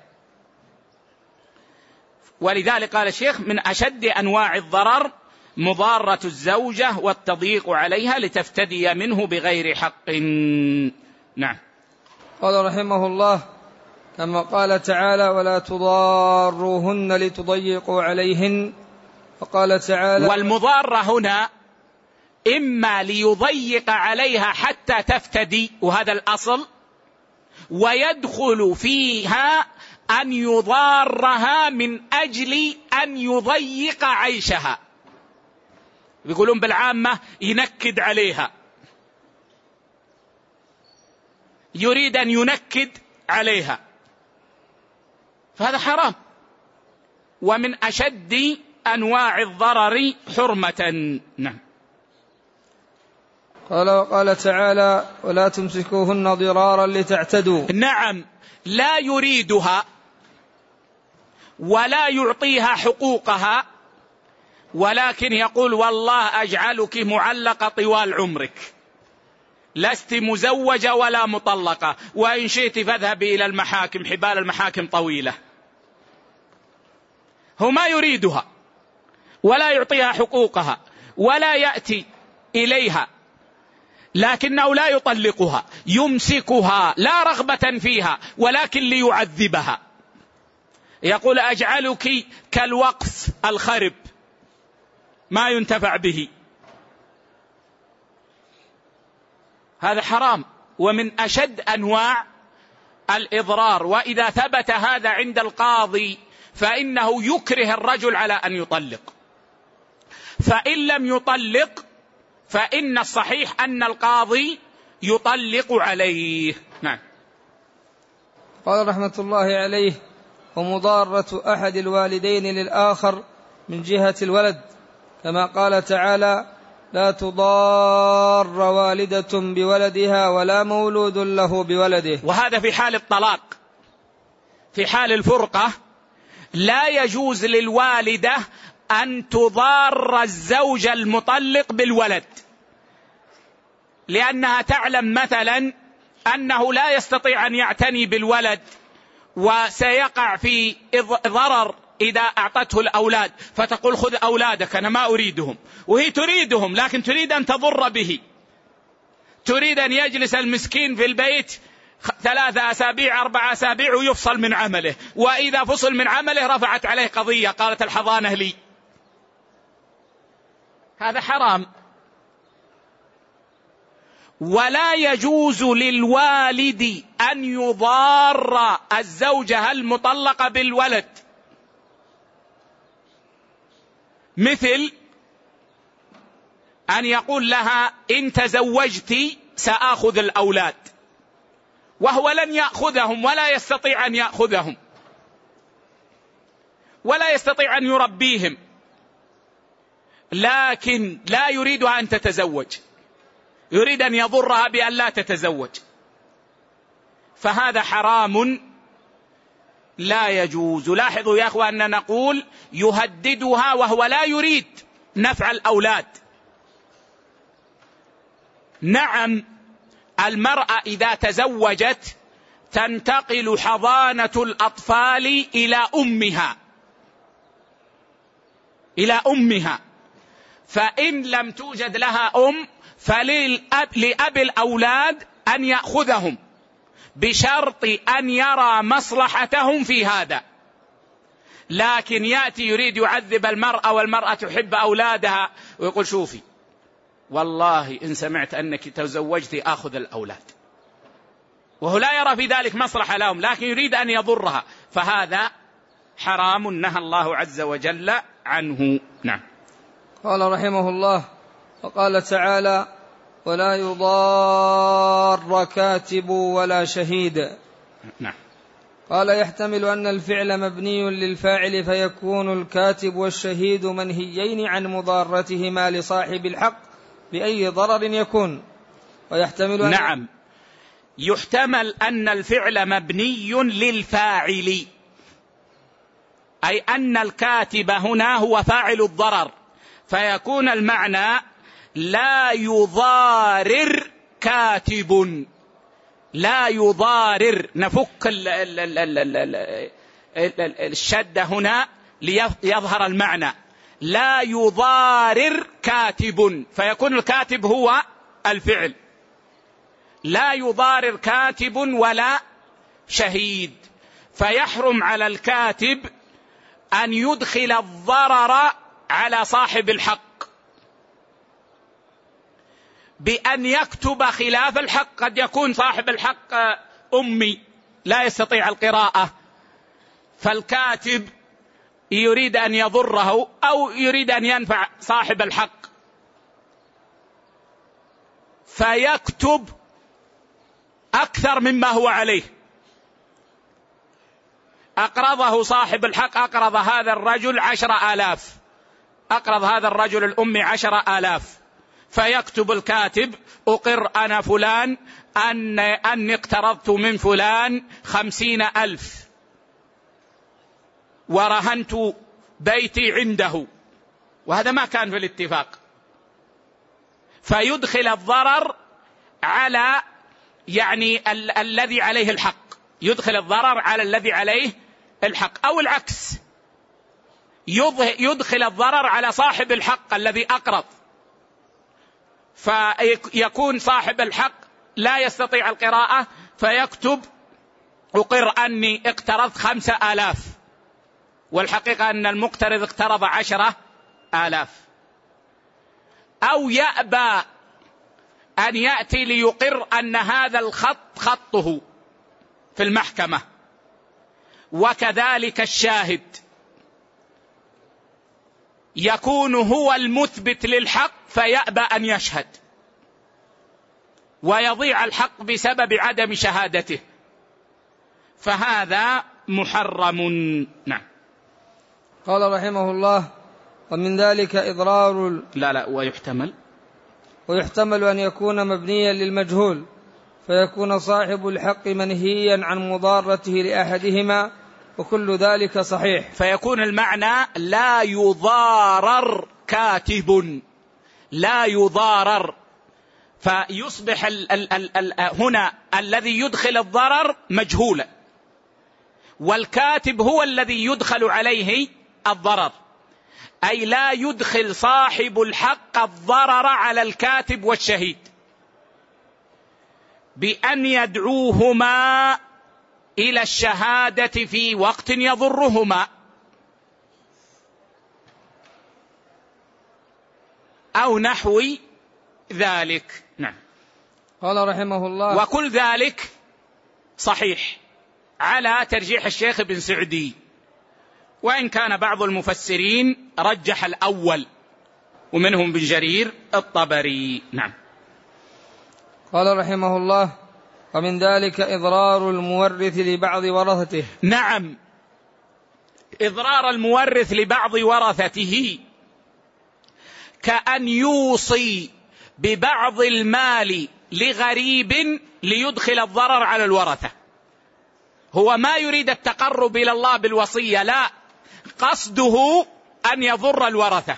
ولذلك قال الشيخ من أشد أنواع الضرر مضارة الزوجة والتضييق عليها لتفتدي منه بغير حق. نعم. قال رحمه الله كما قال تعالى ولا تضاروهن لتضيقوا عليهن وقال تعالى والمضارة هنا إما ليضيق عليها حتى تفتدي وهذا الأصل ويدخل فيها أن يضارها من أجل أن يضيق عيشها. يقولون بالعامة ينكد عليها. يريد أن ينكد عليها. فهذا حرام. ومن أشد أنواع الضرر حرمة. نعم. قال وقال تعالى ولا تمسكوهن ضرارا لتعتدوا. نعم. لا يريدها ولا يعطيها حقوقها. ولكن يقول والله أجعلك معلقه طوال عمرك. لست مزوجة ولا مطلقة. وإن شئت فاذهبي إلى المحاكم حبال المحاكم طويلة. هو ما يريدها ولا يعطيها حقوقها ولا يأتي إليها لكنه لا يطلقها يمسكها لا رغبة فيها ولكن ليعذبها. يقول أجعلك كالوقف الخرب. ما ينتفع به. هذا حرام. ومن أشد أنواع الإضرار. وإذا ثبت هذا عند القاضي فإنه يكره الرجل على أن يطلق. فإن لم يطلق فإن الصحيح أن القاضي يطلق عليه. نعم. قال رحمة الله عليه ومضارة أحد الوالدين للآخر من جهة الولد. كما قال تعالى لا تضار والدة بولدها ولا مولود له بولده. وهذا في حال الطلاق. في حال الفرقة لا يجوز للوالدة أن تضار الزوج المطلق بالولد. لأنها تعلم مثلا أنه لا يستطيع أن يعتني بالولد وسيقع في ضرر إذا أعطته الأولاد فتقول خذ أولادك أنا ما أريدهم. وهي تريدهم لكن تريد أن تضر به. تريد أن يجلس المسكين في البيت ثلاثة أسابيع أربع أسابيع ويفصل من عمله. وإذا فصل من عمله رفعت عليه قضية قالت الحضانة لي. هذا حرام. ولا يجوز للوالد أن يضار الزوجة المطلقة بالولد. مثل أن يقول لها إن تزوجت سآخذ الأولاد وهو لن يأخذهم ولا يستطيع أن يأخذهم ولا يستطيع أن يربيهم لكن لا يريدها أن تتزوج يريد أن يضرها بأن لا تتزوج فهذا حرام لا يجوز. لاحظوا يا اخوان أن نقول يهددها وهو لا يريد نفع الأولاد. نعم المرأة إذا تزوجت تنتقل حضانة الأطفال إلى أمها. إلى أمها. فإن لم توجد لها أم فللاب لأب الأولاد أن يأخذهم. بشرط أن يرى مصلحتهم في هذا. لكن يأتي يريد يعذب المرأة والمرأة تحب أولادها ويقول شوفي والله إن سمعت أنك تزوجت آخذ الأولاد. وهو لا يرى في ذلك مصلحة لهم لكن يريد أن يضرها. فهذا حرام نهى الله عز وجل عنه. نعم. قال رحمه الله وقال تعالى ولا يضار كاتب ولا شهيد. نعم. قال يحتمل أن الفعل مبني للفاعل فيكون الكاتب والشهيد منهيين عن مضارتهما لصاحب الحق بأي ضرر يكون. ويحتمل أن نعم. يحتمل أن الفعل مبني للفاعل. أي أن الكاتب هنا هو فاعل الضرر. فيكون المعنى لا يضارر كاتب لا يضارر نفك الشدة هنا ليظهر المعنى لا يضارر كاتب فيكون الكاتب هو الفعل لا يضارر كاتب ولا شهيد فيحرم على الكاتب ان يدخل الضرر على صاحب الحق بأن يكتب خلاف الحق. قد يكون صاحب الحق أمي لا يستطيع القراءة فالكاتب يريد أن يضره أو يريد أن ينفع صاحب الحق. فيكتب أكثر مما هو عليه. أقرضه صاحب الحق أقرض هذا الرجل عشر آلاف. أقرض هذا الرجل الأمي عشر آلاف. فيكتب الكاتب أقر أنا فلان أن أني اقترضت من فلان خمسين ألف. ورهنت بيتي عنده. وهذا ما كان في الاتفاق. فيدخل الضرر على يعني ال- الذي عليه الحق. يدخل الضرر على الذي عليه الحق. أو العكس. يدخل الضرر على صاحب الحق الذي أقرض. فيكون صاحب الحق لا يستطيع القراءة فيكتب أقر أني اقترضت خمسة آلاف والحقيقة أن المقترض اقترض عشرة آلاف. أو يأبى أن يأتي ليقر أن هذا الخط خطه في المحكمة. وكذلك الشاهد. يكون هو المثبت للحق فيأبى أن يشهد. ويضيع الحق بسبب عدم شهادته. فهذا محرم. نعم. قال رحمه الله ومن ذلك إضرار لا لا ويحتمل. ويحتمل أن يكون مبنيا للمجهول فيكون صاحب الحق منهيا عن مضارته لأحدهما وكل ذلك صحيح. فيكون المعنى لا يضارر كاتب. لا يضارر. فيصبح ال ال ال ال هنا الذي يدخل الضرر مجهولا. والكاتب هو الذي يدخل عليه الضرر. أي لا يدخل صاحب الحق الضرر على الكاتب والشهيد. بأن يدعوهما إلى الشهادة في وقت يضرهما. أو نحو ذلك. نعم. قال رحمه الله. وكل ذلك صحيح على ترجيح الشيخ ابن سعدي. وإن كان بعض المفسرين رجح الأول ومنهم بن جرير الطبري. نعم. قال رحمه الله. ومن ذلك إضرار المورث لبعض ورثته. نعم. إضرار المورث لبعض ورثته. كأن يوصي ببعض المال لغريب ليدخل الضرر على الورثة. هو ما يريد التقرب إلى الله بالوصية لا. قصده أن يضر الورثة.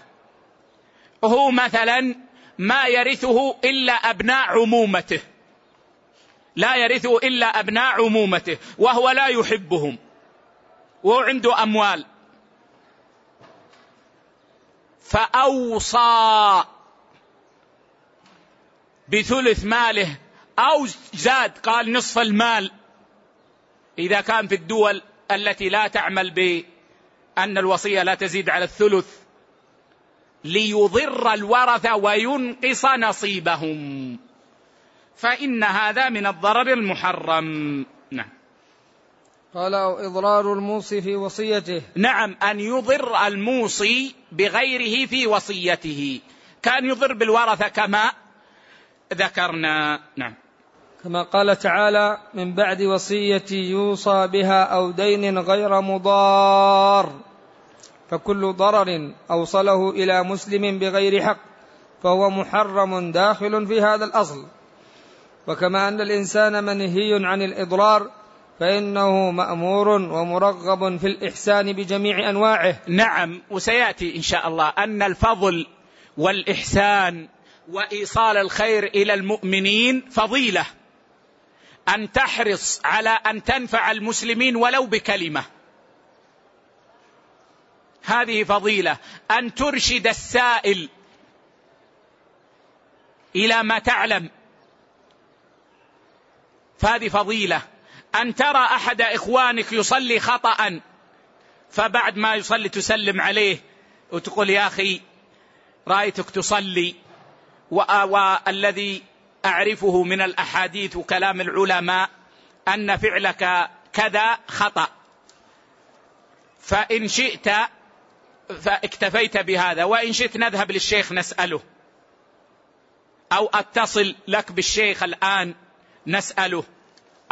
هو مثلا ما يرثه إلا أبناء عمومته. لا يرثه إلا أبناء عمومته وهو لا يحبهم. وهو عنده أموال. فأوصى بثلث ماله أو زاد قال نصف المال. إذا كان في الدول التي لا تعمل بأن الوصية لا تزيد على الثلث ليضر الورثة وينقص نصيبهم. فإن هذا من الضرر المحرم. نعم. قال أو إضرار الموصي في وصيته. نعم أن يضر الموصي بغيره في وصيته. كان يضر بالورثة كما ذكرنا. نعم. كما قال تعالى من بعد وصية يوصى بها أو دين غير مضار. فكل ضرر أوصله إلى مسلم بغير حق فهو محرم داخل في هذا الأصل. وكما أن الإنسان منهي عن الإضرار فإنه مأمور ومرغب في الإحسان بجميع أنواعه. نعم وسيأتي إن شاء الله أن الفضل والإحسان وإيصال الخير إلى المؤمنين فضيلة. أن تحرص على أن تنفع المسلمين ولو بكلمة. هذه فضيلة. أن ترشد السائل إلى ما تعلم. فهذه فضيلة. أن ترى أحد إخوانك يصلي خطأ فبعد ما يصلي تسلم عليه وتقول يا أخي رأيتك تصلي والذي أعرفه من الأحاديث وكلام العلماء أن فعلك كذا خطأ. فإن شئت فاكتفيت بهذا وإن شئت نذهب للشيخ نسأله أو أتصل لك بالشيخ الآن نسأله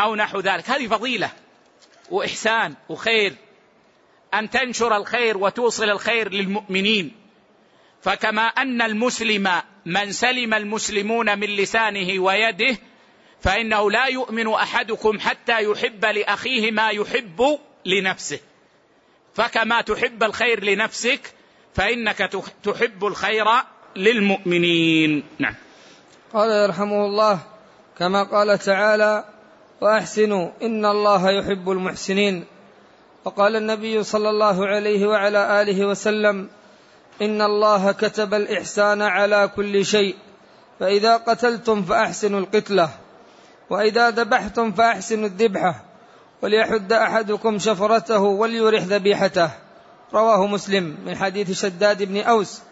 أو نحو ذلك. هذه فضيلة وإحسان وخير. أن تنشر الخير وتوصل الخير للمؤمنين. فكما أن المسلم من سلم المسلمون من لسانه ويده فإنه لا يؤمن أحدكم حتى يحب لأخيه ما يحب لنفسه. فكما تحب الخير لنفسك فإنك تحب الخير للمؤمنين. نعم. قال يرحمه الله كما قال تعالى وأحسنوا إن الله يحب المحسنين. وقال النبي صلى الله عليه وعلى آله وسلم إن الله كتب الإحسان على كل شيء فإذا قتلتم فأحسنوا القتلة وإذا ذبحتم فأحسنوا الذبحة وليحد أحدكم شفرته وليرح ذبيحته. رواه مسلم من حديث شداد بن أوس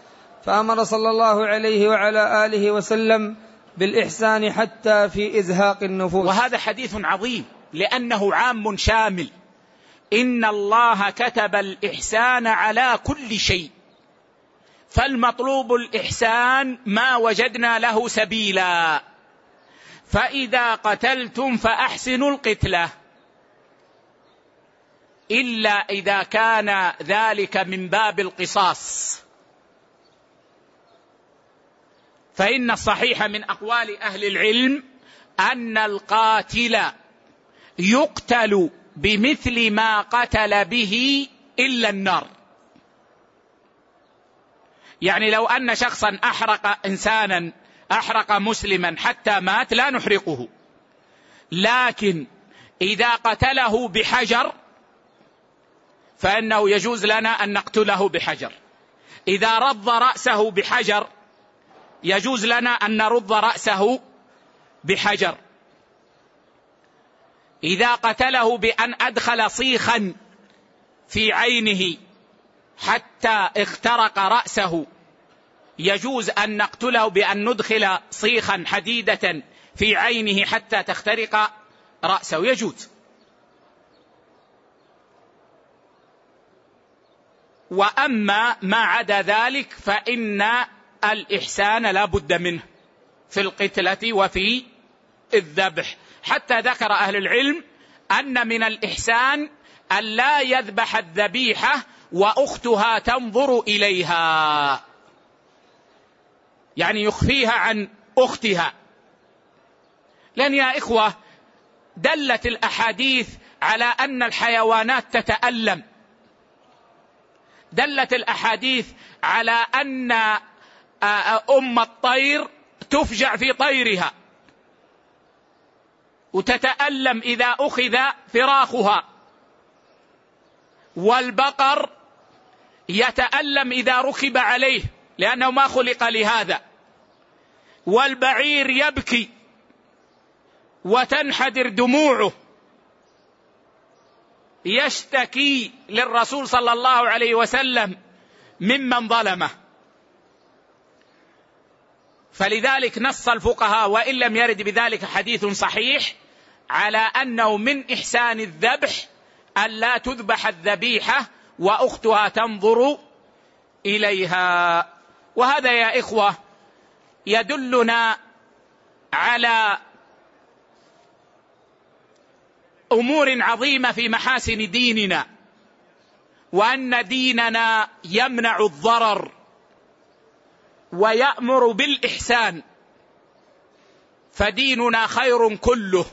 فأمر صلى الله عليه وعلى آله وسلم بالإحسان حتى في إزهاق النفوس. وهذا حديث عظيم لأنه عام شامل. إن الله كتب الإحسان على كل شيء. فالمطلوب الإحسان ما وجدنا له سبيلا. فإذا قتلتم فأحسنوا القتلة. إلا إذا كان ذلك من باب القصاص. فإن الصحيح من أقوال أهل العلم أن القاتل يقتل بمثل ما قتل به إلا النار. يعني لو أن شخصا أحرق انسانا أحرق مسلما حتى مات لا نحرقه. لكن إذا قتله بحجر فإنه يجوز لنا أن نقتله بحجر. إذا رض رأسه بحجر يجوز لنا أن نرد رأسه بحجر. إذا قتله بأن أدخل صيخا في عينه حتى اخترق رأسه يجوز أن نقتله بأن ندخل صيخا حديدة في عينه حتى تخترق رأسه. يجوز. وأما ما عدا ذلك فإن الإحسان لا بد منه في القتلة وفي الذبح. حتى ذكر أهل العلم أن من الإحسان أن لا يذبح الذبيحة وأختها تنظر إليها. يعني يخفيها عن أختها. لأن يا إخوة دلت الأحاديث على أن الحيوانات تتألم. دلت الأحاديث على أن أم الطير تفجع في طيرها. وتتألم إذا أخذ فراخها. والبقر يتألم إذا ركب عليه لأنه ما خلق لهذا. والبعير يبكي وتنحدر دموعه. يشتكي للرسول صلى الله عليه وسلم ممن ظلمه. فلذلك نص الفقهاء وإن لم يرد بذلك حديث صحيح على أنه من إحسان الذبح أن لا تذبح الذبيحة وأختها تنظر إليها. وهذا يا إخوة يدلنا على أمور عظيمة في محاسن ديننا وأن ديننا يمنع الضرر. ويأمر بالإحسان. فديننا خير كله.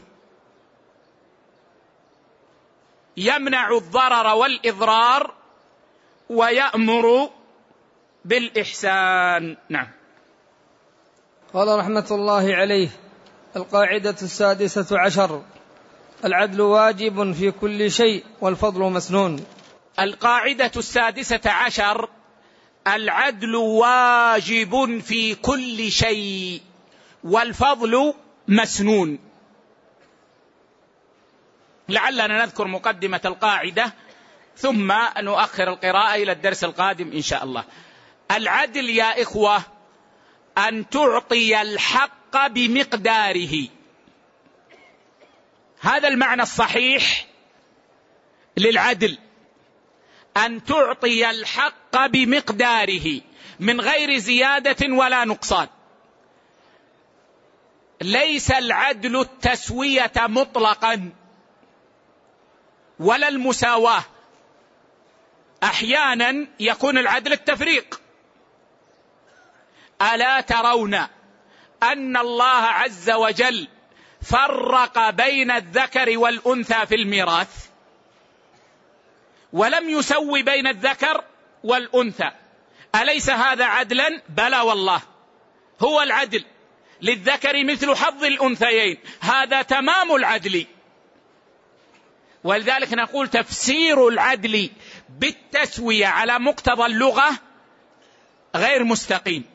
يمنع الضرر والإضرار ويأمر بالإحسان. نعم. قال رحمة الله عليه القاعدة السادسة عشر العدل واجب في كل شيء والفضل مسنون. القاعدة السادسة عشر العدل واجب في كل شيء والفضل مسنون. لعلنا نذكر مقدمة القاعدة ثم نؤخر القراءة إلى الدرس القادم إن شاء الله. العدل يا إخوة أن تعطي الحق بمقداره. هذا المعنى الصحيح للعدل. أن تعطي الحق بمقداره من غير زيادة ولا نقصان. ليس العدل التسوية مطلقا ولا المساواة. أحيانا يكون العدل التفريق. ألا ترون أن الله عز وجل فرق بين الذكر والأنثى في الميراث؟ ولم يسوي بين الذكر والأنثى. أليس هذا عدلا؟ بلى والله. هو العدل. للذكر مثل حظ الأنثيين. هذا تمام العدل. ولذلك نقول تفسير العدل بالتسوية على مقتضى اللغة غير مستقيم.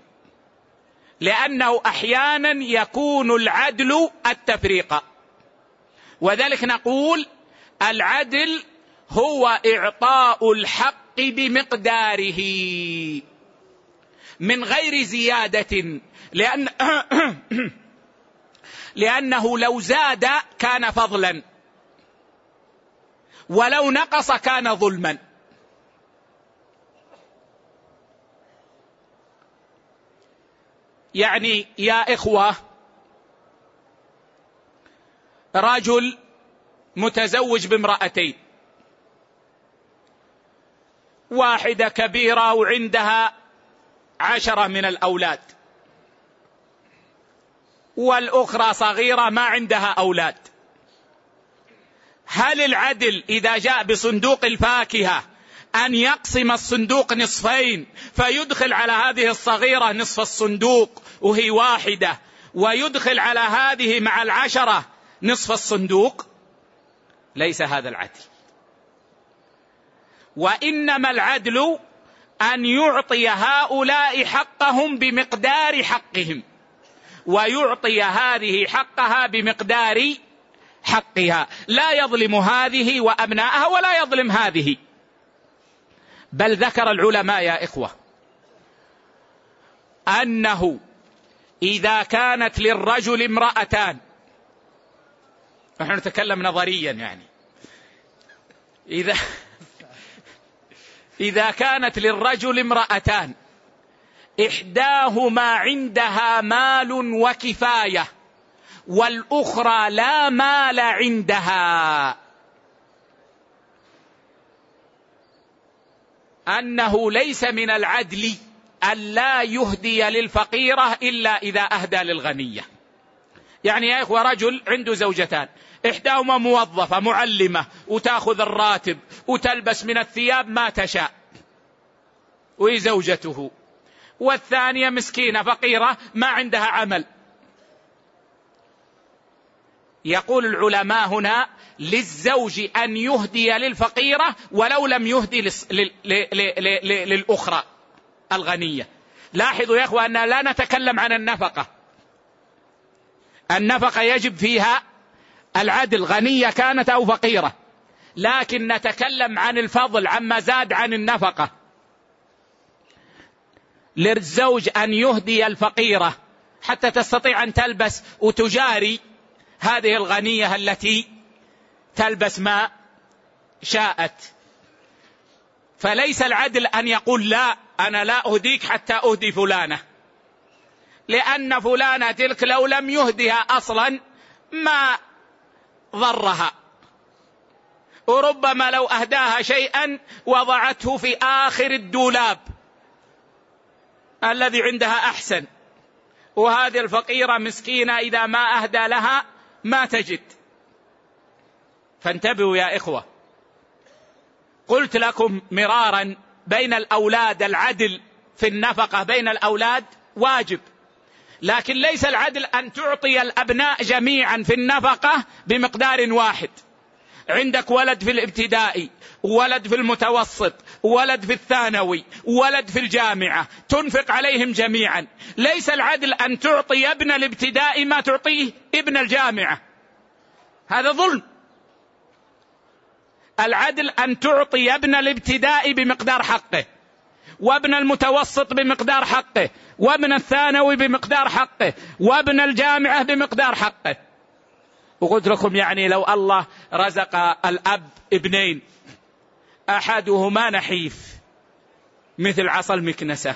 لأنه أحيانا يكون العدل التفريق. وذلك نقول العدل هو إعطاء الحق بمقداره. من غير زيادة. لأن لأنه لو زاد كان فضلا. ولو نقص كان ظلما. يعني يا إخوة رجل متزوج بامرأتين. واحدة كبيرة وعندها عشرة من الأولاد. والأخرى صغيرة ما عندها أولاد. هل العدل إذا جاء بصندوق الفاكهة أن يقسم الصندوق نصفين فيدخل على هذه الصغيرة نصف الصندوق وهي واحدة ويدخل على هذه مع العشرة نصف الصندوق؟ ليس هذا العدل. وإنما العدل أن يعطي هؤلاء حقهم بمقدار حقهم ويعطي هذه حقها بمقدار حقها. لا يظلم هذه وأبناءها ولا يظلم هذه. بل ذكر العلماء يا إخوة أنه إذا كانت للرجل امرأتان نحن نتكلم نظريا يعني إذا إذا كانت للرجل امرأتان إحداهما عندها مال وكفاية والأخرى لا مال عندها. أنه ليس من العدل أن لا يهدي للفقيرة إلا إذا أهدى للغنية. يعني يا إخوة رجل عنده زوجتان. إحداهما موظفة معلمة وتأخذ الراتب وتلبس من الثياب ما تشاء. وهي زوجته. والثانية مسكينة فقيرة ما عندها عمل. يقول العلماء هنا للزوج أن يهدي للفقيرة ولو لم يهدي للأخرى الغنية. لاحظوا يا أخوة أن لا نتكلم عن النفقة. النفقة يجب فيها العدل غنية كانت أو فقيرة. لكن نتكلم عن الفضل عما زاد عن النفقة. للزوج أن يهدي الفقيرة حتى تستطيع أن تلبس وتجاري هذه الغنية التي تلبس ما شاءت. فليس العدل أن يقول لا أنا لا أهديك حتى أهدي فلانة. لأن فلانة تلك لو لم يهدها أصلا ما ضرها. وربما لو أهداها شيئا وضعته في آخر الدولاب الذي عندها أحسن. وهذه الفقيرة مسكينة إذا ما أهدى لها ما تجد. فانتبهوا يا إخوة. قلت لكم مرارا بين الأولاد العدل في النفقة بين الأولاد واجب. لكن ليس العدل أن تعطي الأبناء جميعا في النفقة بمقدار واحد. عندك ولد في الابتدائي ولد في المتوسط ولد في الثانوي ولد في الجامعة تنفق عليهم جميعا. ليس العدل أن تعطي ابن الابتدائي ما تعطيه ابن الجامعة. هذا ظلم. العدل أن تعطي ابن الابتدائي بمقدار حقه. وابن المتوسط بمقدار حقه وابن الثانوي بمقدار حقه وابن الجامعة بمقدار حقه. وقلت لكم يعني لو الله رزق الأب ابنين أحدهما نحيف مثل عصا المكنسة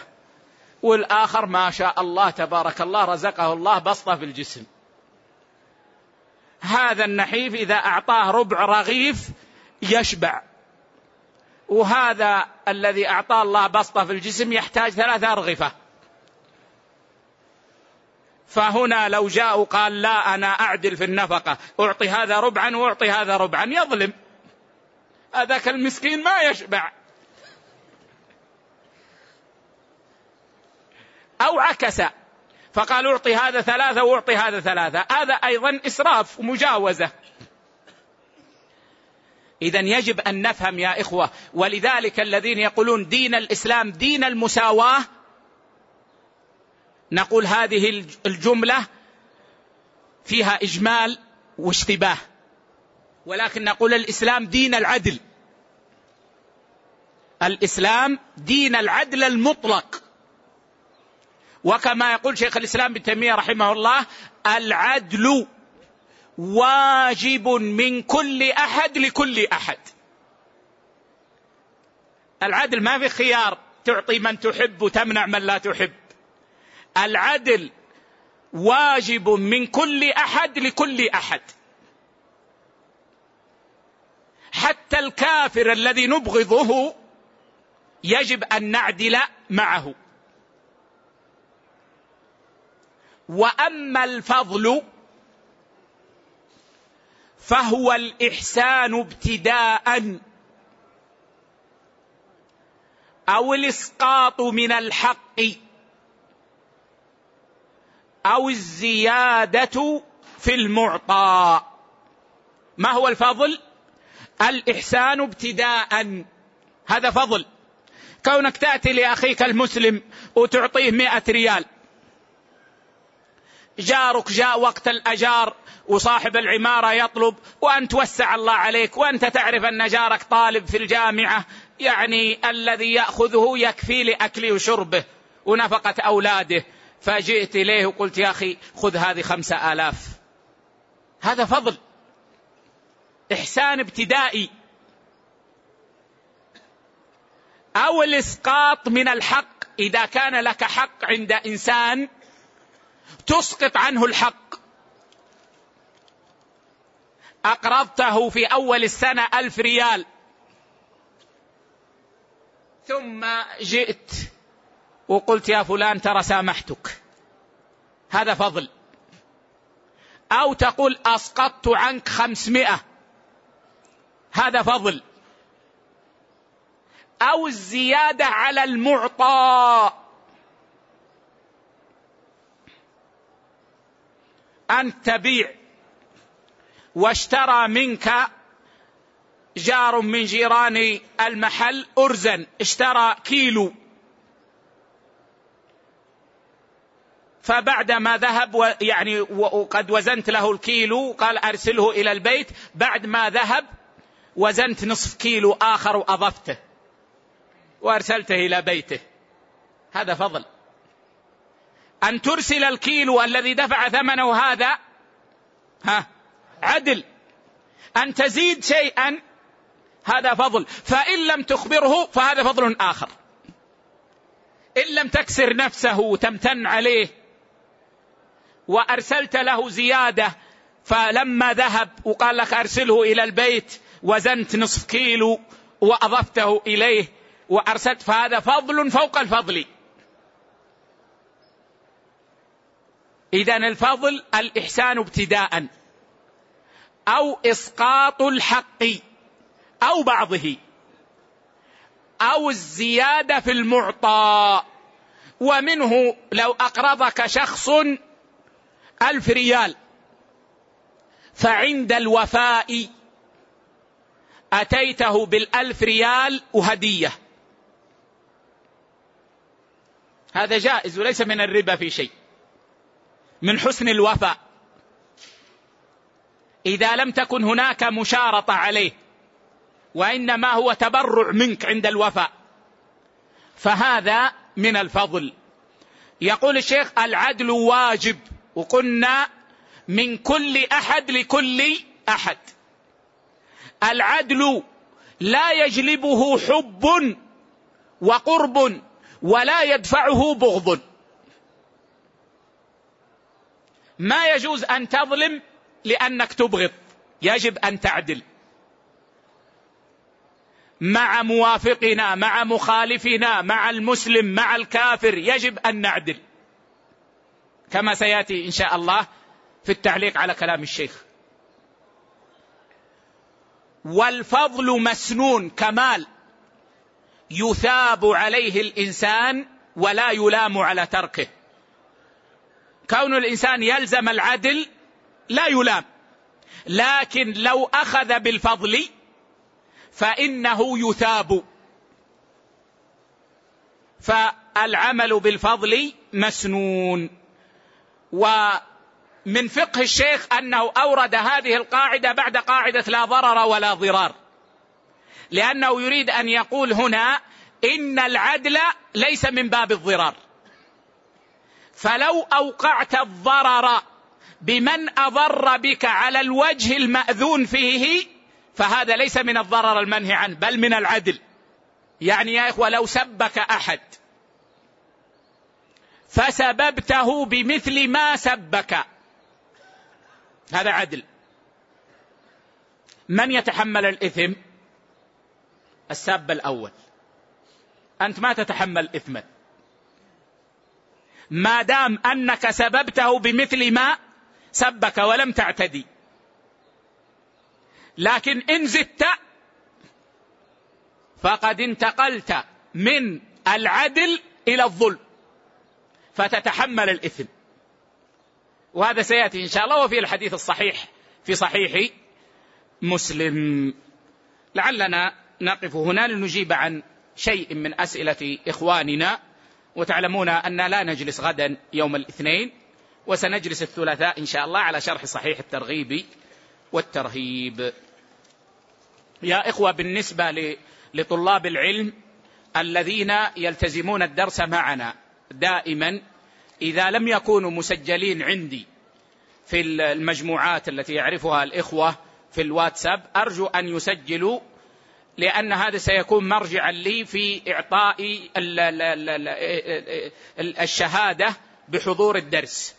والآخر ما شاء الله تبارك الله رزقه الله بسطة في الجسم. هذا النحيف إذا أعطاه ربع رغيف يشبع. وهذا الذي أعطاه الله بسطة في الجسم يحتاج ثلاثة أرغفة. فهنا لو جاء وقال لا أنا أعدل في النفقة أعطي هذا ربعا وأعطي هذا ربعا يظلم. هذاك المسكين ما يشبع. أو عكس فقال أعطي هذا ثلاثة وأعطي هذا ثلاثة. هذا أيضا إسراف ومجاوزة. إذا يجب أن نفهم يا إخوة ولذلك الذين يقولون دين الإسلام دين المساواة نقول هذه الجملة فيها إجمال واشتباه ولكن نقول الإسلام دين العدل. الإسلام دين العدل المطلق. وكما يقول شيخ الإسلام ابن تيمية رحمه الله العدل واجب من كل أحد لكل أحد. العدل ما في خيار تعطي من تحب وتمنع من لا تحب. العدل واجب من كل أحد لكل أحد. حتى الكافر الذي نبغضه يجب أن نعدل معه. وأما الفضل فهو الإحسان ابتداء. أو الإسقاط من الحق. أو الزيادة في المعطى. ما هو الفضل؟ الإحسان ابتداء. هذا فضل. كونك تأتي لأخيك المسلم وتعطيه مئة ريال. جارك جاء وقت الأجار وصاحب العمارة يطلب وانت وسع الله عليك وأنت تعرف أن جارك طالب في الجامعة يعني الذي يأخذه يكفي لاكله وشربه ونفقة أولاده. فجئت إليه وقلت يا أخي خذ هذه خمسة آلاف. هذا فضل. إحسان ابتدائي. أو الإسقاط من الحق. إذا كان لك حق عند إنسان تسقط عنه الحق. أقرضته في أول السنة ألف ريال. ثم جئت وقلت يا فلان ترى سامحتك. هذا فضل. أو تقول أسقطت عنك خمسمائة. هذا فضل. أو الزيادة على المعطى. أن تبيع واشترى منك جار من جيران المحل أرزا اشترى كيلو. فبعد ما ذهب يعني وقد وزنت له الكيلو قال أرسله إلى البيت. بعد ما ذهب وزنت نصف كيلو آخر وأضفته وأرسلته إلى بيته. هذا فضل. أن ترسل الكيلو الذي دفع ثمنه هذا ها عدل. أن تزيد شيئا هذا فضل. فإن لم تخبره فهذا فضل آخر. إن لم تكسر نفسه وتمتن عليه وأرسلت له زيادة فلما ذهب وقال لك أرسله إلى البيت وزنت نصف كيلو وأضفته إليه وأرسلت فهذا فضل فوق الفضل. إذا الفضل الإحسان ابتداء أو إسقاط الحق أو بعضه أو الزيادة في المعطى ومنه لو أقرضك شخص ألف ريال فعند الوفاء أتيته بالألف ريال وهدية. هذا جائز وليس من الربا في شيء. من حسن الوفاء. إذا لم تكن هناك مشارطة عليه وإنما هو تبرع منك عند الوفاء. فهذا من الفضل. يقول الشيخ العدل واجب وقلنا من كل أحد لكل أحد. العدل لا يجلبه حب وقرب ولا يدفعه بغض. ما يجوز أن تظلم لأنك تبغض. يجب أن تعدل. مع موافقنا مع مخالفنا مع المسلم مع الكافر يجب أن نعدل. كما سيأتي إن شاء الله في التعليق على كلام الشيخ. والفضل مسنون كمال. يثاب عليه الإنسان ولا يلام على تركه. كون الإنسان يلزم العدل لا يلام. لكن لو أخذ بالفضل فإنه يثاب. فالعمل بالفضل مسنون. ومن فقه الشيخ أنه أورد هذه القاعدة بعد قاعدة لا ضرر ولا ضرار. لأنه يريد أن يقول هنا إن العدل ليس من باب الضرار. فلو أوقعت الضرر بمن أضر بك على الوجه المأذون فيه فهذا ليس من الضرر المنهي عنه بل من العدل. يعني يا إخوة لو سبك أحد فسببته بمثل ما سبك هذا عدل. من يتحمل الإثم؟ الساب الأول. أنت ما تتحمل إثما. ما دام أنك سببته بمثل ما سبك ولم تعتدي. لكن إن زدت فقد انتقلت من العدل إلى الظلم فتتحمل الإثم. وهذا سيأتي إن شاء الله وفي الحديث الصحيح في صحيح مسلم. لعلنا نقف هنا لنجيب عن شيء من أسئلة إخواننا. وتعلمون أن لا نجلس غدا يوم الاثنين وسنجلس الثلاثاء إن شاء الله على شرح صحيح الترغيب والترهيب. يا إخوة بالنسبة لطلاب العلم الذين يلتزمون الدرس معنا دائما إذا لم يكونوا مسجلين عندي في المجموعات التي يعرفها الإخوة في الواتساب أرجو أن يسجلوا لأن هذا سيكون مرجعا لي في إعطاء الشهادة بحضور الدرس.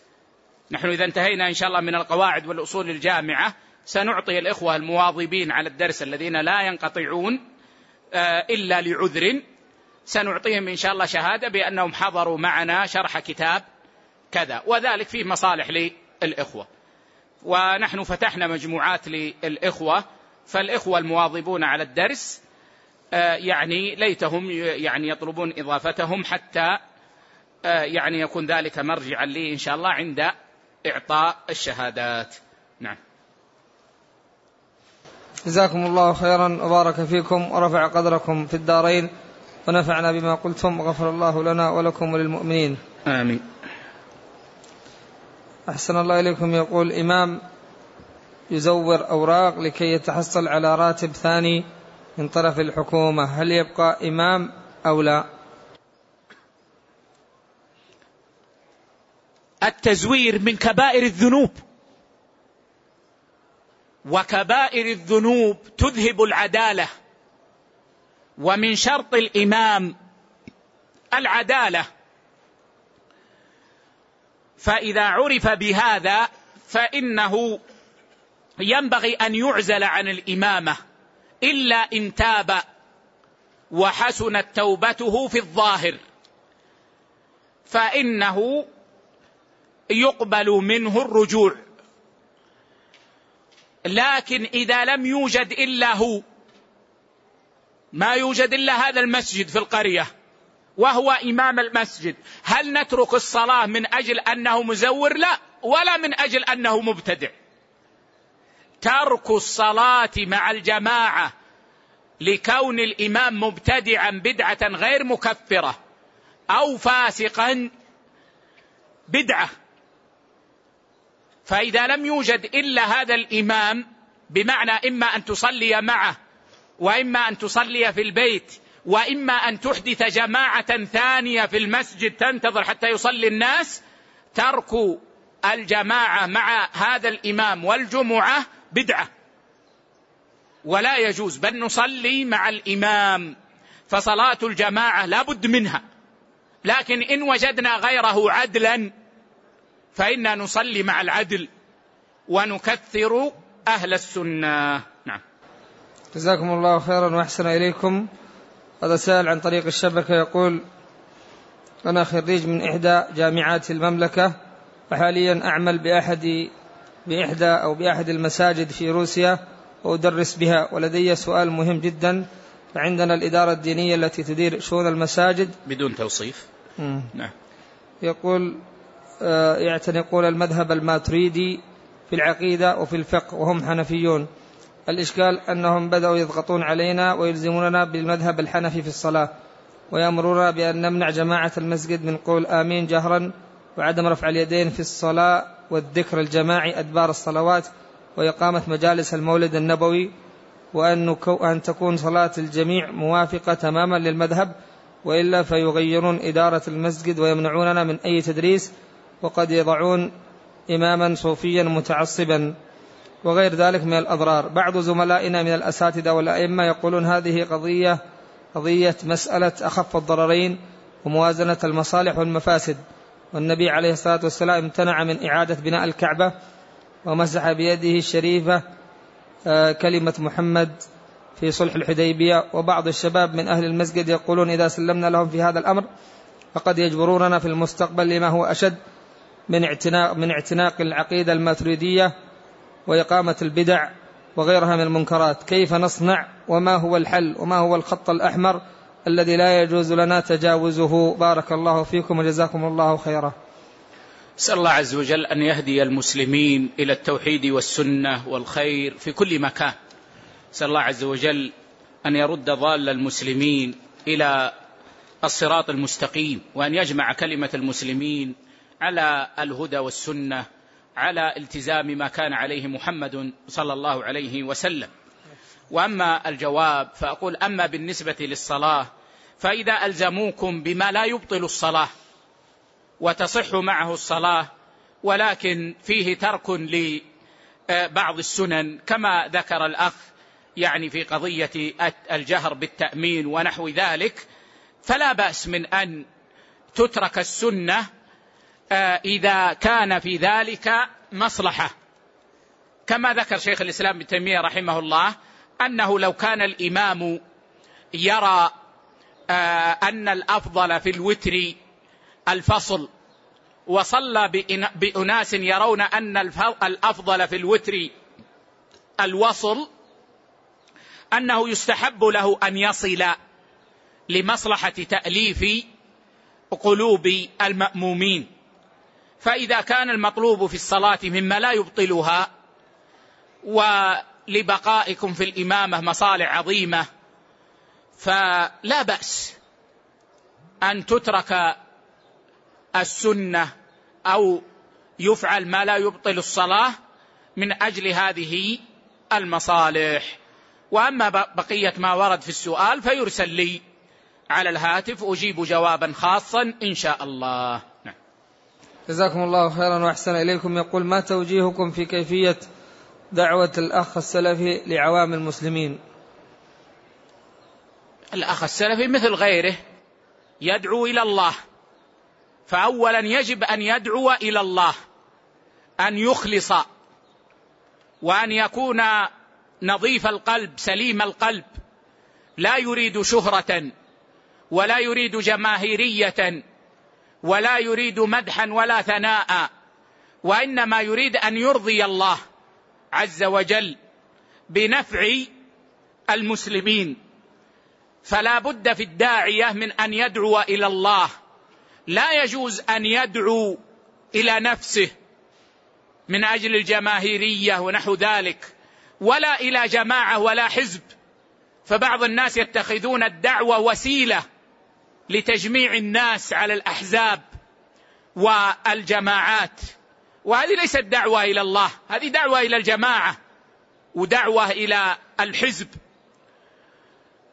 نحن إذا انتهينا إن شاء الله من القواعد والأصول الجامعة سنعطي الإخوة المواظبين على الدرس الذين لا ينقطعون آه، إلا لعذر. سنعطيهم إن شاء الله شهادة بأنهم حضروا معنا شرح كتاب كذا وذلك فيه مصالح للإخوة. ونحن فتحنا مجموعات للإخوة فالإخوة المواظبون على الدرس آه، يعني ليتهم يعني يطلبون إضافتهم حتى آه، يعني يكون ذلك مرجعا لي إن شاء الله عند إعطاء الشهادات. نعم. جزاكم الله خيرا وبارك فيكم ورفع قدركم في الدارين ونفعنا بما قلتم وغفر الله لنا ولكم وللمؤمنين. آمين. أحسن الله إليكم يقول إمام يزور أوراق لكي يتحصل على راتب ثاني من طرف الحكومة. هل يبقى إمام أو لا؟ التزوير من كبائر الذنوب. وكبائر الذنوب تذهب العدالة. ومن شرط الإمام العدالة. فإذا عرف بهذا فإنه ينبغي أن يعزل عن الإمامة إلا إن تاب وحسنت توبته في الظاهر. فإنه يقبل منه الرجوع. لكن إذا لم يوجد إلا هو ما يوجد إلا هذا المسجد في القرية وهو إمام المسجد. هل نترك الصلاة من أجل أنه مزور؟ لا ولا من أجل أنه مبتدع. ترك الصلاة مع الجماعة لكون الإمام مبتدعا بدعة غير مكفرة أو فاسقا بدعة. فإذا لم يوجد إلا هذا الإمام بمعنى إما أن تصلي معه وإما أن تصلي في البيت وإما أن تحدث جماعة ثانية في المسجد تنتظر حتى يصلي الناس ترك الجماعة مع هذا الإمام والجمعة بدعة. ولا يجوز بل نصلي مع الإمام. فصلاة الجماعة لا بد منها. لكن إن وجدنا غيره عدلا فإنا نصلي مع العدل ونكثر أهل السنة. نعم. جزاكم الله خيرا وأحسن إليكم. هذا سائل عن طريق الشبكة يقول أنا خريج من إحدى جامعات المملكة وحاليا أعمل بأحد بإحدى أو بأحد المساجد في روسيا وادرس بها. ولدي سؤال مهم جدا. عندنا الإدارة الدينية التي تدير شؤون المساجد. بدون توصيف. نعم. يقول آه، يعتنقون المذهب الماتريدي في العقيدة وفي الفقه وهم حنفيون. الإشكال أنهم بدأوا يضغطون علينا ويلزموننا بالمذهب الحنفي في الصلاة ويأمرون بأن نمنع جماعة المسجد من قول آمين جهرا وعدم رفع اليدين في الصلاة والذكر الجماعي أدبار الصلوات وإقامة مجالس المولد النبوي وأن أن تكون صلاة الجميع موافقة تماما للمذهب وإلا فيغيرون إدارة المسجد ويمنعوننا من أي تدريس وقد يضعون إماما صوفيا متعصبا. وغير ذلك من الأضرار. بعض زملائنا من الأساتذة والأئمة يقولون هذه قضية قضية مسألة أخف الضررين وموازنة المصالح والمفاسد. والنبي عليه الصلاة والسلام امتنع من إعادة بناء الكعبة ومسح بيده الشريفة آه، كلمة محمد في صلح الحديبية. وبعض الشباب من أهل المسجد يقولون إذا سلمنا لهم في هذا الأمر فقد يجبروننا في المستقبل لما هو أشد من اعتناق, من اعتناق العقيدة الماتريدية وإقامة البدع وغيرها من المنكرات. كيف نصنع وما هو الحل وما هو الخط الأحمر الذي لا يجوز لنا تجاوزه. بارك الله فيكم وجزاكم الله خيرا. اسال الله عز وجل أن يهدي المسلمين إلى التوحيد والسنة والخير في كل مكان. اسال الله عز وجل أن يرد ضال المسلمين إلى الصراط المستقيم وأن يجمع كلمة المسلمين على الهدى والسنة على التزام ما كان عليه محمد صلى الله عليه وسلم. وأما الجواب فأقول أما بالنسبة للصلاة فإذا ألزموكم بما لا يبطل الصلاة وتصح معه الصلاة ولكن فيه ترك لبعض السنن كما ذكر الأخ يعني في قضية الجهر بالتأمين ونحو ذلك فلا بأس من أن تترك السنة آه، إذا كان في ذلك مصلحة. كما ذكر شيخ الإسلام ابن تيمية رحمه الله أنه لو كان الإمام يرى آه، أن الأفضل في الوتر الفصل. وصلى بأناس يرون أن الأفضل في الوتر الوصل أنه يستحب له أن يصل لمصلحة تأليف قلوب المأمومين. فإذا كان المطلوب في الصلاة مما لا يبطلها ولبقائكم في الإمامة مصالح عظيمة فلا بأس أن تترك السنة أو يفعل ما لا يبطل الصلاة من أجل هذه المصالح. وأما بقية ما ورد في السؤال فيرسل لي على الهاتف أجيب جوابا خاصا إن شاء الله. نعم. جزاكم الله خيرا وأحسن إليكم. يقول ما توجيهكم في كيفية دعوة الأخ السلفي لعوام المسلمين؟ الأخ السلفي مثل غيره يدعو إلى الله. فاولا يجب أن يدعو إلى الله أن يخلص وأن يكون نظيف القلب سليم القلب. لا يريد شهرة ولا يريد جماهيرية ولا يريد مدحا ولا ثناء وإنما يريد أن يرضي الله عز وجل بنفع المسلمين. فلا بد في الداعية من أن يدعو إلى الله. لا يجوز أن يدعو إلى نفسه من أجل الجماهيرية ونحو ذلك ولا إلى جماعة ولا حزب. فبعض الناس يتخذون الدعوة وسيلة لتجميع الناس على الأحزاب والجماعات. وهذه ليست دعوة إلى الله هذه دعوة إلى الجماعة ودعوة إلى الحزب.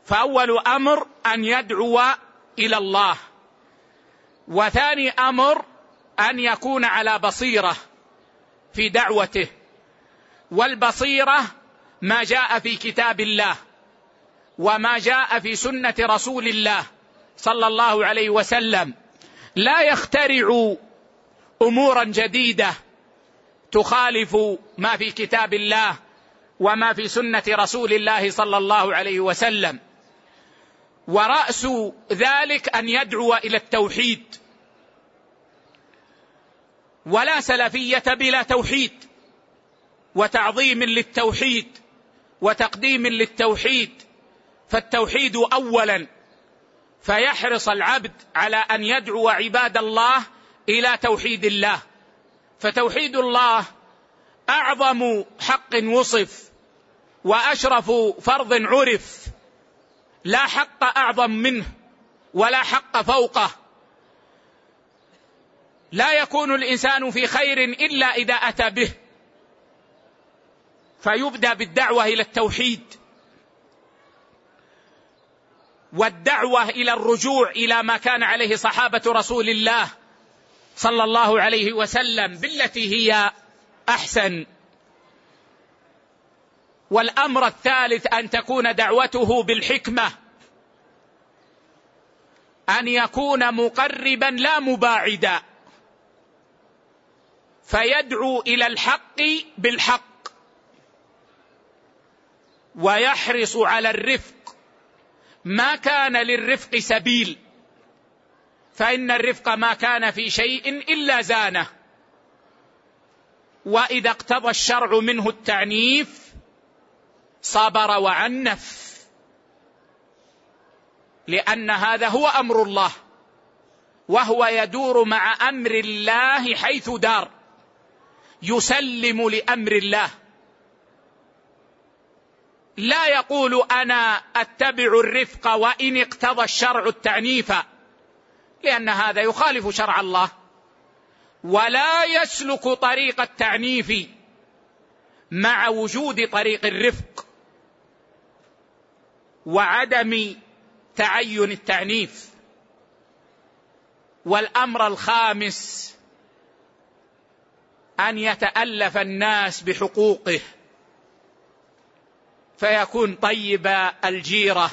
فأول أمر أن يدعو إلى الله. وثاني أمر أن يكون على بصيرة في دعوته. والبصيرة ما جاء في كتاب الله وما جاء في سنة رسول الله صلى الله عليه وسلم. لا يخترع أمورا جديدة تخالف ما في كتاب الله وما في سنة رسول الله صلى الله عليه وسلم. ورأس ذلك أن يدعو إلى التوحيد. ولا سلفية بلا توحيد وتعظيم للتوحيد وتقديم للتوحيد. فالتوحيد اولا فيحرص العبد على أن يدعو عباد الله إلى توحيد الله. فتوحيد الله أعظم حق وصف وأشرف فرض عرف. لا حق أعظم منه ولا حق فوقه. لا يكون الإنسان في خير إلا إذا أتى به. فيبدأ بالدعوة إلى التوحيد. والدعوة إلى الرجوع إلى ما كان عليه صحابة رسول الله صلى الله عليه وسلم بالتي هي أحسن. والأمر الثالث أن تكون دعوته بالحكمة. أن يكون مقربا لا مباعدا. فيدعو إلى الحق بالحق. ويحرص على الرفق. ما كان للرفق سبيل. فإن الرفق ما كان في شيء إلا زانه. وإذا اقتضى الشرع منه التعنيف صبر وعنف. لأن هذا هو أمر الله. وهو يدور مع أمر الله حيث دار. يسلم لأمر الله. لا يقول أنا أتبع الرفق وإن اقتضى الشرع التعنيف. لأن هذا يخالف شرع الله. ولا يسلك طريق التعنيف مع وجود طريق الرفق. وعدم تعين التعنيف. والأمر الخامس أن يتألف الناس بحقوقه. فيكون طيب الجيرة.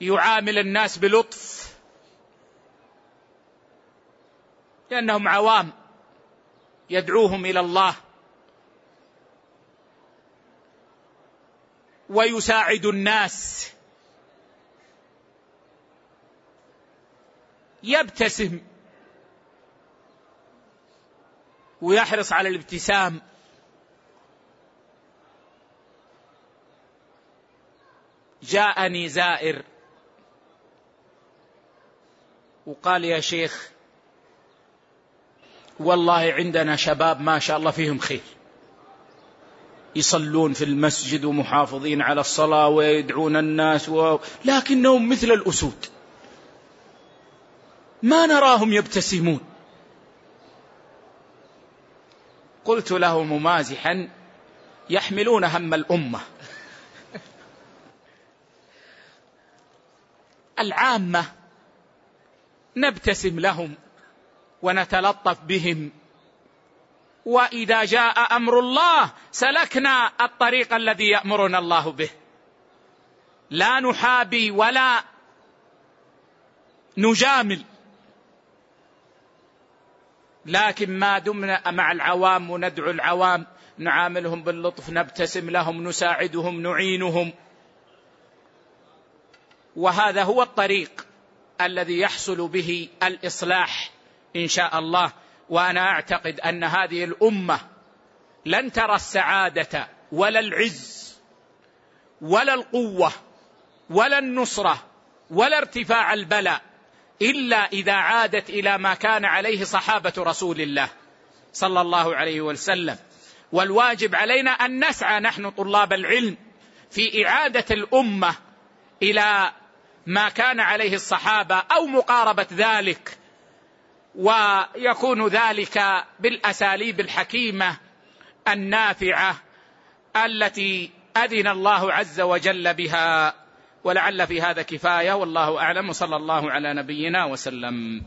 يعامل الناس بلطف. لأنهم عوام يدعوهم إلى الله. ويساعد الناس. يبتسم. ويحرص على الابتسام. جاءني زائر. وقال يا شيخ والله عندنا شباب ما شاء الله فيهم خير. يصلون في المسجد ومحافظين على الصلاة ويدعون الناس و... لكنهم مثل الأسود. ما نراهم يبتسمون. قلت له ممازحا يحملون هم الأمة. العامة نبتسم لهم ونتلطف بهم. وإذا جاء أمر الله سلكنا الطريق الذي يأمرنا الله به. لا نحابي ولا نجامل. لكن ما دمنا مع العوام وندعو العوام نعاملهم باللطف نبتسم لهم نساعدهم نعينهم. وهذا هو الطريق الذي يحصل به الإصلاح إن شاء الله. وأنا أعتقد أن هذه الأمة لن ترى السعادة ولا العز ولا القوة ولا النصرة ولا ارتفاع البلاء إلا إذا عادت إلى ما كان عليه صحابة رسول الله صلى الله عليه وسلم. والواجب علينا أن نسعى نحن طلاب العلم في إعادة الأمة إلى ما كان عليه الصحابة أو مقاربة ذلك ويكون ذلك بالأساليب الحكيمة النافعة التي أذن الله عز وجل بها. ولعل في هذا كفاية والله أعلم. وصلى الله على نبينا وسلم.